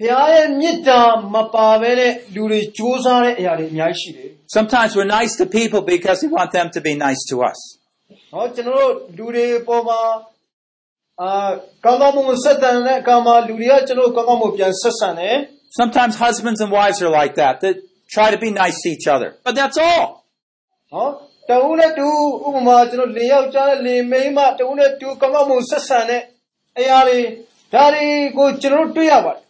ဖခင်ရဲ့မေတ္တာမပါဘဲနဲ့လူတွေကြိုးစားတဲ့အရာတွေအများကြီးရှိတယ် Sometimes we're nice to people because we want them to be nice to us. ။ဟောကျွန်တော်တို့လူတွေပေါ်မှာအာကောင်းကောင်းမွန်မွန်ဆက်ဆံတဲ့အခါမှာလူတွေကကျွန်တော်တို့ကောင်းကောင်းမွန်ပြန်ဆက်ဆံတယ် Sometimes husbands and wives are like that. They try to be nice to each other. But that's all. ။ဟောတဦးနဲ့တူဥပမာကျွန်တော်လေယောက်ျားနဲ့လေမိန်းမတဦးနဲ့တူကောင်းကောင်းမွန်ဆက်ဆံတဲ့အရာတွေဒါတွေကိုကျွန်တော်တို့တွေ့ရပါတယ်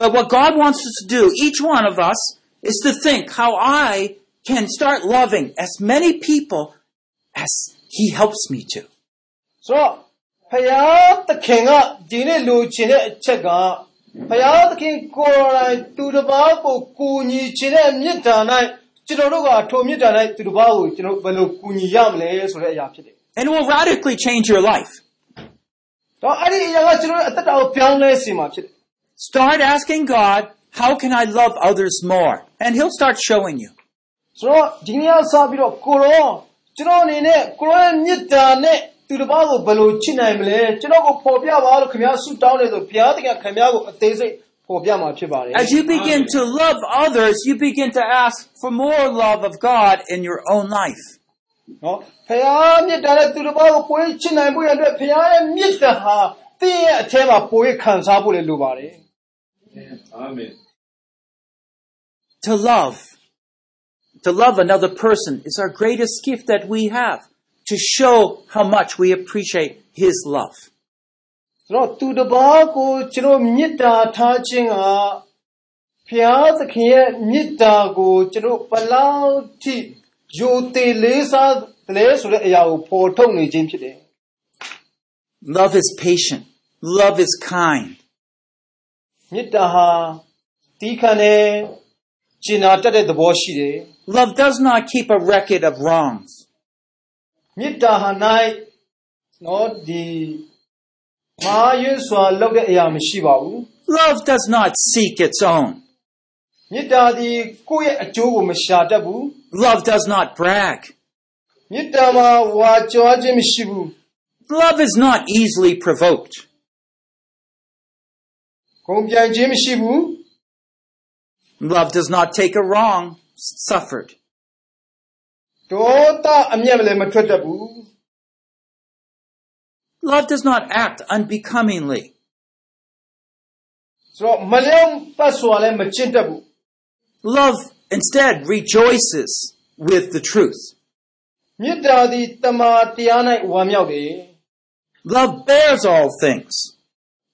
But what God wants us to do, each one of us, is to think how I can start loving as many people as He helps me to. ဆိုတော့ဖယားသခင်ကဒီနေ့လိုချင်တဲ့အချက်ကဖယားသခင်ကိုယ်တိုင်သူတစ်ပါးကိုကူညီချင်တဲ့မေတ္တာ၌ကျွန်တော်တို့ကထိုမေတ္တာ၌သူတစ်ပါးကိုကျွန်တော်ဘယ်လိုကူညီရမလဲဆိုတဲ့အရာဖြစ်တယ် And it will radically change your life. ။တော့အဲ့ဒီအရာကကျွန်တော်တို့အသက်တာကိုပြောင်းလဲစေမှာဖြစ်တယ် Start asking God, how can I love others more? And He'll start showing you. ။ဆိုတော့ဒီနေ့ကစပြီးတော့ကိုရောကျွန်တော်အနေနဲ့ကိုရောရဲ့မေတ္တာနဲ့သူတစ်ပါးကိုဘယ်လိုချစ်နိုင်မလဲကျွန်တော်ကိုပေါ်ပြပါလို့ခင်ဗျားဆုတောင်းနေဆိုဘုရားသခင်ခင်ဗျားကိုအသေးစိတ်ပေါ်ပြမှာဖြစ်ပါတယ် As you begin to love others, you begin to ask for more love of God in your own life. နော်ဖခင်မြတ်တာတဲ့သူတစ်ပါးကိုပိုးချစ်နိုင်ဖို့ရတဲ့ဖခင်ရဲ့မြတ်တာဟာတင်းရဲ့အထဲမှာပိုးခံစားဖို့လည်းလိုပါတယ် Amen. To love, to love another person is our greatest gift that we have to show how much we appreciate His love. ဆိုတော့သူတစ်ပါးကိုကျွန်တော်မြတ်တာထားခြင်းကဖခင်သခင်ရဲ့မြတ်တာကိုကျွန်တော်ဘယ်လောက်ထိယိုသေးလေးစားတယ်လဲဆိုတဲ့အရာကိုပေါ်ထုတ်နေခြင်းဖြစ်တယ် Love is patient. Love is kind. မြတ်တာဟာတီးခံတဲ့ကျင်နာတတ်တဲ့သဘောရှိတယ် Love does not keep a record of wrongs. မေတ္တာဟာ၌နော်ဒီမာရွှစွာလုပ်တဲ့အရာမရှိပါဘူး Love does not seek its own. မေတ္တာသည်ကိုယ့်ရဲ့အကျိုးကိုမရှာတတ်ဘူး Love does not brag. မေတ္တာမှာဝါကြွားခြင်းမရှိဘူး Love is not easily provoked. ဂုံပြိုင်ခြင်းမရှိဘူး Love does not take a wrong suffered. ဒေါသအမျက်လည်းမထွက်တတ်ဘူး Love does not act unbecomingly. ဆိုတော့မလျောင်းပတ်စွာလည်းမကျင့်တတ်ဘူး Love instead rejoices with the truth. မေတ္တာသည်တမာတရား၌ဝမ်းမြောက်တယ် Love bears all things,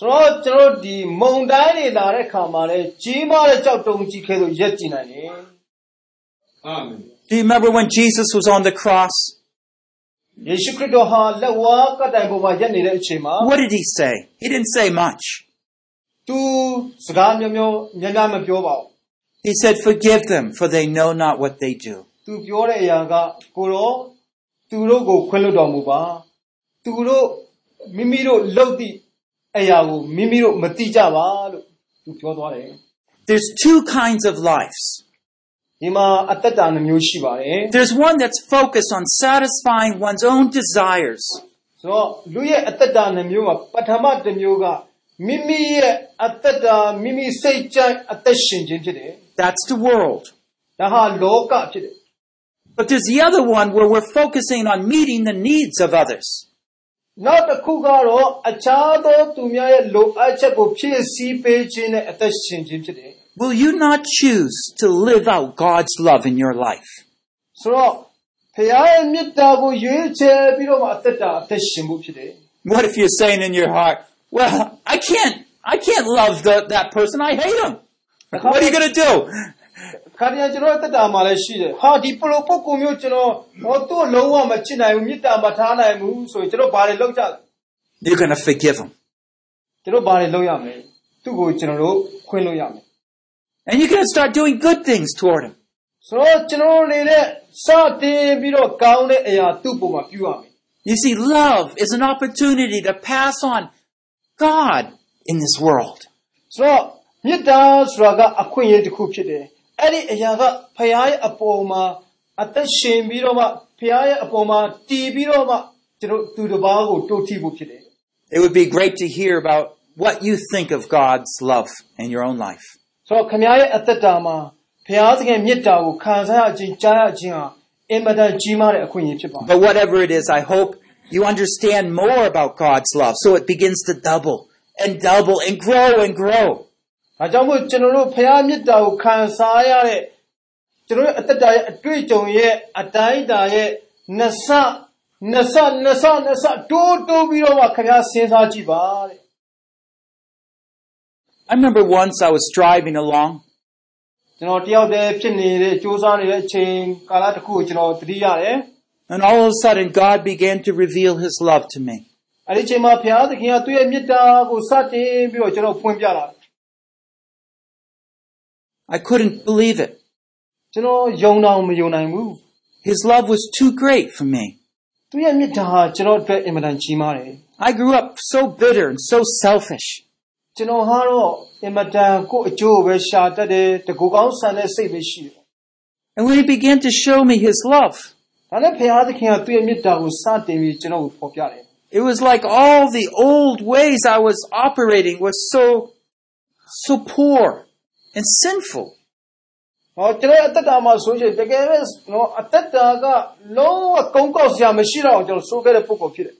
ဆိုတော့ကျွန်တော်တို့ဒီမုန်တိုင်းတွေလာတဲ့ခါမှာလေကြီးမားတဲ့ကြောက်တုံကြီးခဲလို့ရက်ကြည့်နိုင်တယ် Amen. Do you remember when Jesus was on the cross? ယေရှုခရစ်တော်ဟာလက်ဝါးကပ်တိုင်ပေါ်မှာရက်နေတဲ့အချိန်မှာ What did he say? He didn't say much. သူစကားမျိုးမျိုးများများမပြောပါဘူး He said, Forgive them, for they know not what they do. သူပြောတဲ့အရာကကိုရောသူတို့ကိုခွင့်လွှတ်တော်မူပါသူတို့ မိမိတို့လှုပ်သည့် အရာကိုမိမိတို့မသိကြပါလို့သူပြောသွားတယ် There's two kinds of lives. ဒီမှာအတ္တတာနှမျိုးရှိပါတယ် There's one that's focused on satisfying one's own desires. ဆိုတော့လူရဲ့အတ္တတာနှမျိုးမှာပထမတစ်မျိုးကမိမိရဲ့အတ္တတာမိမိစိတ်ကြိုက်အသက်ရှင်ခြင်းဖြစ်တယ် That's the world. ဒါဟာလောကဖြစ်တယ် But there's the other one where we're focusing on meeting the needs of others. နောက်တစ်ခုကတော့အခြားသောသူများရဲ့လိုအပ်ချက်ကိုဖြည့်ဆည်းပေးခြင်းနဲ့အသက်ရှင်ခြင်းဖြစ်တယ် Will you not choose to live out God's love in your life? ဆိုတော့ဖခင်ရဲ့မေတ္တာကိုရွေးချယ်ပြီးတော့မှအသက်တာအသက်ရှင်မှုဖြစ်တယ် What if you're saying in your heart, well, I can't, I can't love the, that person. I hate him. What are you going to do? ခါတည်းကျွန်တော်အသက်တာမှာလည်းရှိတယ်ဟာဒီပလိုပုဂ္ဂိုလ်မျိုးကျွန်တော်ဟောသူ့လုံးဝမချစ်နိုင်ဘူးမေတ္တာမထားနိုင်ဘူးဆိုရင်ကျွန်တော်ဘာတွေလုပ်ကြလဲ You're going to forgive him. ကျွန်တော်ဘာတွေလုပ်ရမလဲသူ့ကိုကျွန်တော်တို့ခွင့်လို့ရမယ် And you're going to start doing good things toward him. ဆိုတော့ကျွန်တော်အနေနဲ့စတင်ပြီးတော့ကောင်းတဲ့အရာသူ့ပုံမှာပြုရမယ် You see, love is an opportunity to pass on God in this world. ဆိုတော့မေတ္တာဆိုတာကအခွင့်အရေးတစ်ခုဖြစ်တယ် အဲ့ဒီအရာကဖခင်ရဲ့အပေါ်မှာအသက်ရှင်ပြီးတော့မှဖခင်ရဲ့အပေါ်မှာတည်ပြီးတော့မှကျွန်တော်သူတစ်ပါးကိုတိုးထီဖို့ဖြစ်တယ် It would be great to hear about what you think of God's love in your own life. ဆိုတော့ခမရဲ့အသက်တာမှာဘုရားသခင်မေတ္တာကိုခံစားရခြင်းကြားရခြင်းဟာအင်မတန်ကြီးမားတဲ့အခွင့်အရေးဖြစ်ပါတယ် But whatever it is, I hope you understand more about God's love so it begins to double and double and grow and grow. ။ ဒါကြောင့်မို့ကျွန်တော်တို့ဘုရားမေတ္တာကိုခံစားရတဲ့ကျွန်တော်ရဲ့အသက်တာရဲ့အတွေ့အကြုံရဲ့အတိုင်းအတာရဲ့နှစ်ဆနှစ်ဆနှစ်ဆနှစ်ဆတိုးတိုးပြီးတော့မှခင်ဗျားစဉ်းစားကြည့်ပါတဲ့ I remember once I was driving along ကျွန်တော်တယောက်တည်းဖြစ်နေတဲ့စူးစမ်းနေတဲ့အချိန်ကာလတစ်ခုကိုကျွန်တော်သတိရတယ် and all of a sudden God began to reveal his love to me. ။အဲဒီအချိန်မှာဘုရားသခင်ကသူ့ရဲ့မေတ္တာကိုစတင်ပြီးတော့ကျွန်တော်ဖွင့်ပြလာတယ် I couldn't believe it. ။ကျွန်တော်ယုံတော့မယုံနိုင်ဘူး His love was too great for me. ။သူ့ရဲ့မေတ္တာဟာကျွန်တော်အတွက်အင်မတန်ကြီးမားတယ် I grew up so bitter and so selfish. ။ကျွန်တော်ဟာတော့အင်မတန်ကိုယ့်အကျိုးကိုပဲရှာတတ်တယ်တကူကောင်းဆန်တဲ့စိတ်ပဲရှိတယ် And when he began to show me his love, ။ဒါနဲ့ဘုရားသခင်ကသူ့ရဲ့မေတ္တာကိုစတင်ပြီးကျွန်တော်ကိုဖော်ပြတယ် it was like all the old ways I was operating was so, so poor and sinful. ။ဟောကျွန်တော်အသက်တာမှာဆိုရင်တကယ်ပဲနော်အသက်တာကလုံးဝကုန်းကောက်စရာမရှိတော့အောင်ကျွန်တော်ဆိုခဲ့တဲ့ပုဂ္ဂိုလ်ဖြစ်တယ်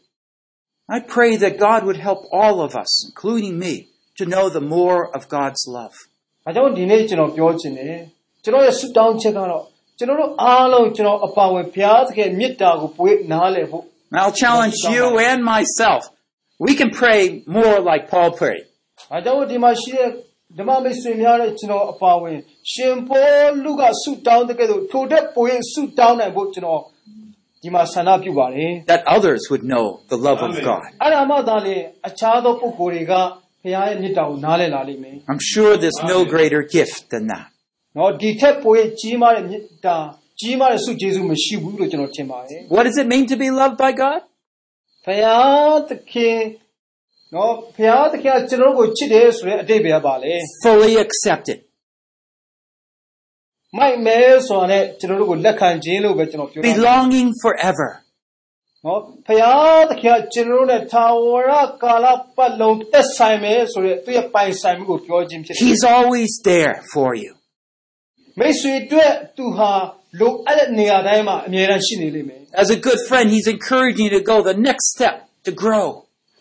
I pray that God would help all of us, including me, to know the more of God's love. ။ဒါကြောင့်ဒီနေ့ကျွန်တော်ပြောချင်တယ်။ကျွန်တော်ရဲ့ဆုတောင်းချက်ကတော့ကျွန်တော်တို့အားလုံးကျွန်တော်အပါဝင်ဘုရားသခင်မေတ္တာကိုပွေးနားလည်ဖို့ And I'll challenge you and myself. We can pray more like Paul prayed. ။ဒါကြောင့်ဒီမှာရှိတဲ့ ဓမ္မမိတ်ဆွေများတဲ့ကျွန်တော်အပါဝင်ရှင်ပေါလုကဆုတောင်းတဲ့ကဲ့သို့ထိုတဲ့ပွေးဆုတောင်းနိုင်ဖို့ကျွန်တော်ဒီမှာဆန္ဒပြုပါတယ် that others would know the love of Amen. God. ။အဲ့ဒါမှသာလေအခြားသောပုဂ္ဂိုလ်တွေကဘုရားရဲ့မေတ္တာကိုနားလည်လာလိမ့်မယ် I'm sure there's no Amen. greater gift than that. ။နော်ဒီထက်ပွေးကြီးမားတဲ့မေတ္တာကြီးမားတဲ့ဆုကျေးဇူးမရှိဘူးလို့ကျွန်တော်ထင်ပါတယ်။ What does it mean to be loved by God? ဖယားသခင် နော်ဖယားသခင်ကကျွန်တော်တို့ကိုချစ်တယ်ဆိုတဲ့အတိတ်ပဲပါလေ Fully accepted. မိုက်မဲဆိုတာနဲ့ကျွန်တော်တို့ကိုလက်ခံခြင်းလို့ပဲကျွန်တော်ပြောတာ Belonging forever. နော်ဖယားသခင်ကကျွန်တော်တို့နဲ့သာဝရကာလပတ်လုံးသက်ဆိုင်မယ်ဆိုတဲ့သူ့ရဲ့ပိုင်ဆိုင်မှုကိုပြောခြင်းဖြစ်တယ် He's always there for you. မိတ်ဆွေအတွက်သူဟာလိုအပ်တဲ့နေရာတိုင်းမှာအမြဲတမ်းရှိနေလိမ့်မယ် As a good friend, he's encouraging you to go the next step to grow.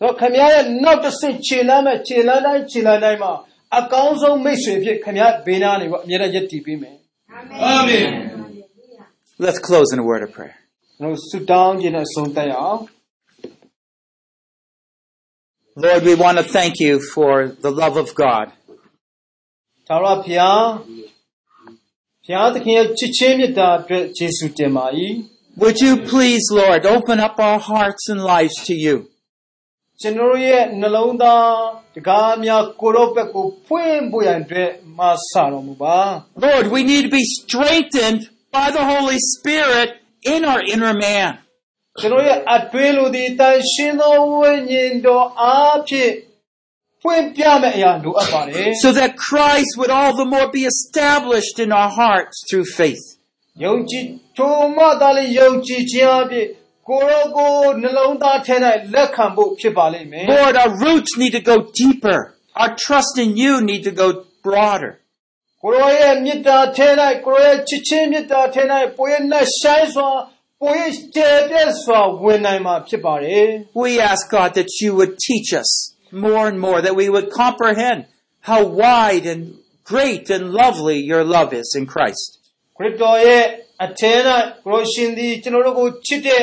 ဆိုတော့ခင်ဗျားရဲ့နောက်တစ်ဆင့်ခြေလမ်းမဲ့ခြေလမ်းတိုင်းခြေလမ်းတိုင်းမှာအကောင်းဆုံးမိတ်ဆွေဖြစ်ခင်ဗျားဘေးနားနေပေါ့အမြဲတမ်းယက်တည်ပေးမယ် Amen. Let's close in a word of prayer. ကျွန်တော်ဆုတောင်းခြင်းနဲ့အဆုံးသတ်ရအောင် Lord, we want to thank you for the love of God. သာရဖျားဖျားသခင်ရဲ့ချစ်ချင်းမြတ်တာအတွက်ယေရှုတင်ပါ၏ Would you please, Lord, open up our hearts and lives to you? ကျွန်တော်ရဲ့နှလုံးသားတကားများကိုရောဘက်ကိုဖွင့်ဖို့ရန်အတွက်မဆတော်မူပါ Lord, we need to be strengthened by the Holy Spirit in our inner man. ကျွန်တော်ရဲ့အတွင်းလူသည်တန်ရှင်းသောဝိညာဉ်တော်အားဖြင့်ဖွင့်ပြမယ့်အရာလိုအပ်ပါတယ် so that Christ would all the more be established in our hearts through faith. ယုံကြည်ထိုမှသာလေယုံကြည်ခြင်းအဖြစ် ကိုရောကိုနှလုံးသားထဲ၌လက်ခံဖို့ဖြစ်ပါလိမ့်မယ် Lord, our roots need to go deeper. Our trust in you need to go broader. ကိုရောရဲ့မေတ္တာထဲ၌ကိုရောရဲ့ချစ်ချင်းမေတ္တာထဲ၌ပိုရဲ့နှဆိုင်စွာပိုရဲ့ကျေပြည့်စွာဝင်နိုင်မှာဖြစ်ပါတယ် We ask God that you would teach us more and more, that we would comprehend how wide and great and lovely your love is in Christ. ခရစ်တော်ရဲ့အထဲ၌ကိုရောရှင်သည်ကျွန်တော်တို့ကိုချစ်တဲ့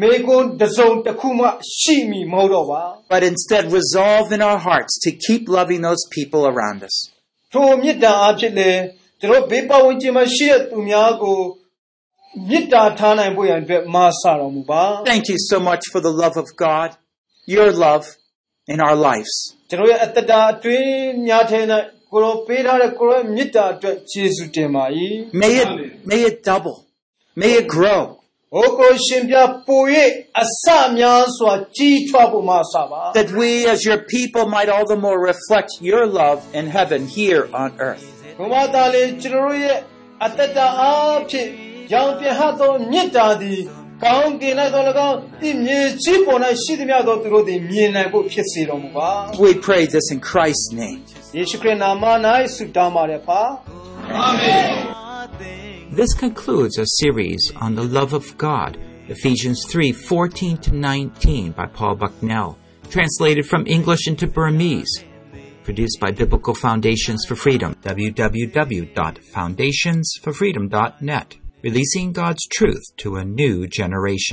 မေကွန်းတစ်စုံတစ်ခုမှရှိမိမဟုတ်တော့ပါ but instead resolve in our hearts to keep loving those people around us. ထိုမေတ္တာအဖြစ်လေကျွန်တော်ဘေးပတ်ဝန်းကျင်မှာရှိတဲ့သူများကိုမေတ္တာထားနိုင်ဖို့ရန်အတွက်မာစတော်မူပါ Thank you so much for the love of God, your love in our lives. ကျွန်တော်ရဲ့အတ္တတာအတွင်းများထဲ၌ကိုရောပေးထားတဲ့ကိုရောမေတ္တာအတွက်ယေရှုတင်ပါ၏ May it, may it double. May it grow. ဟိုကိုရှင်ပြပို၍အစများစွာကြီးထွားဖို့မဆပါ That we as your people might all the more reflect your love in heaven here on earth. ဘုမသားလေးကျွန်တော်တို့ရဲ့အတ္တတာအားဖြင့်ရောင်ပြဟတ်သောမေတ္တာသည်ကောင်းကင်၌သော၎င်းဒီမြေကြီးပေါ်၌ရှိသမျှသောသူတို့သည်မြင်နိုင်ဖို့ဖြစ်စေတော်မူပါ We pray this in Christ's name. ယေရှုခရစ်နာမ၌ဆုတောင်းပါတယ်ဖာ This concludes a series on the love of God, Ephesians 3:14 to 19 by Paul Bucknell, translated from English into Burmese. Produced by Biblical Foundations for Freedom, www.foundationsforfreedom.net, releasing God's truth to a new generation.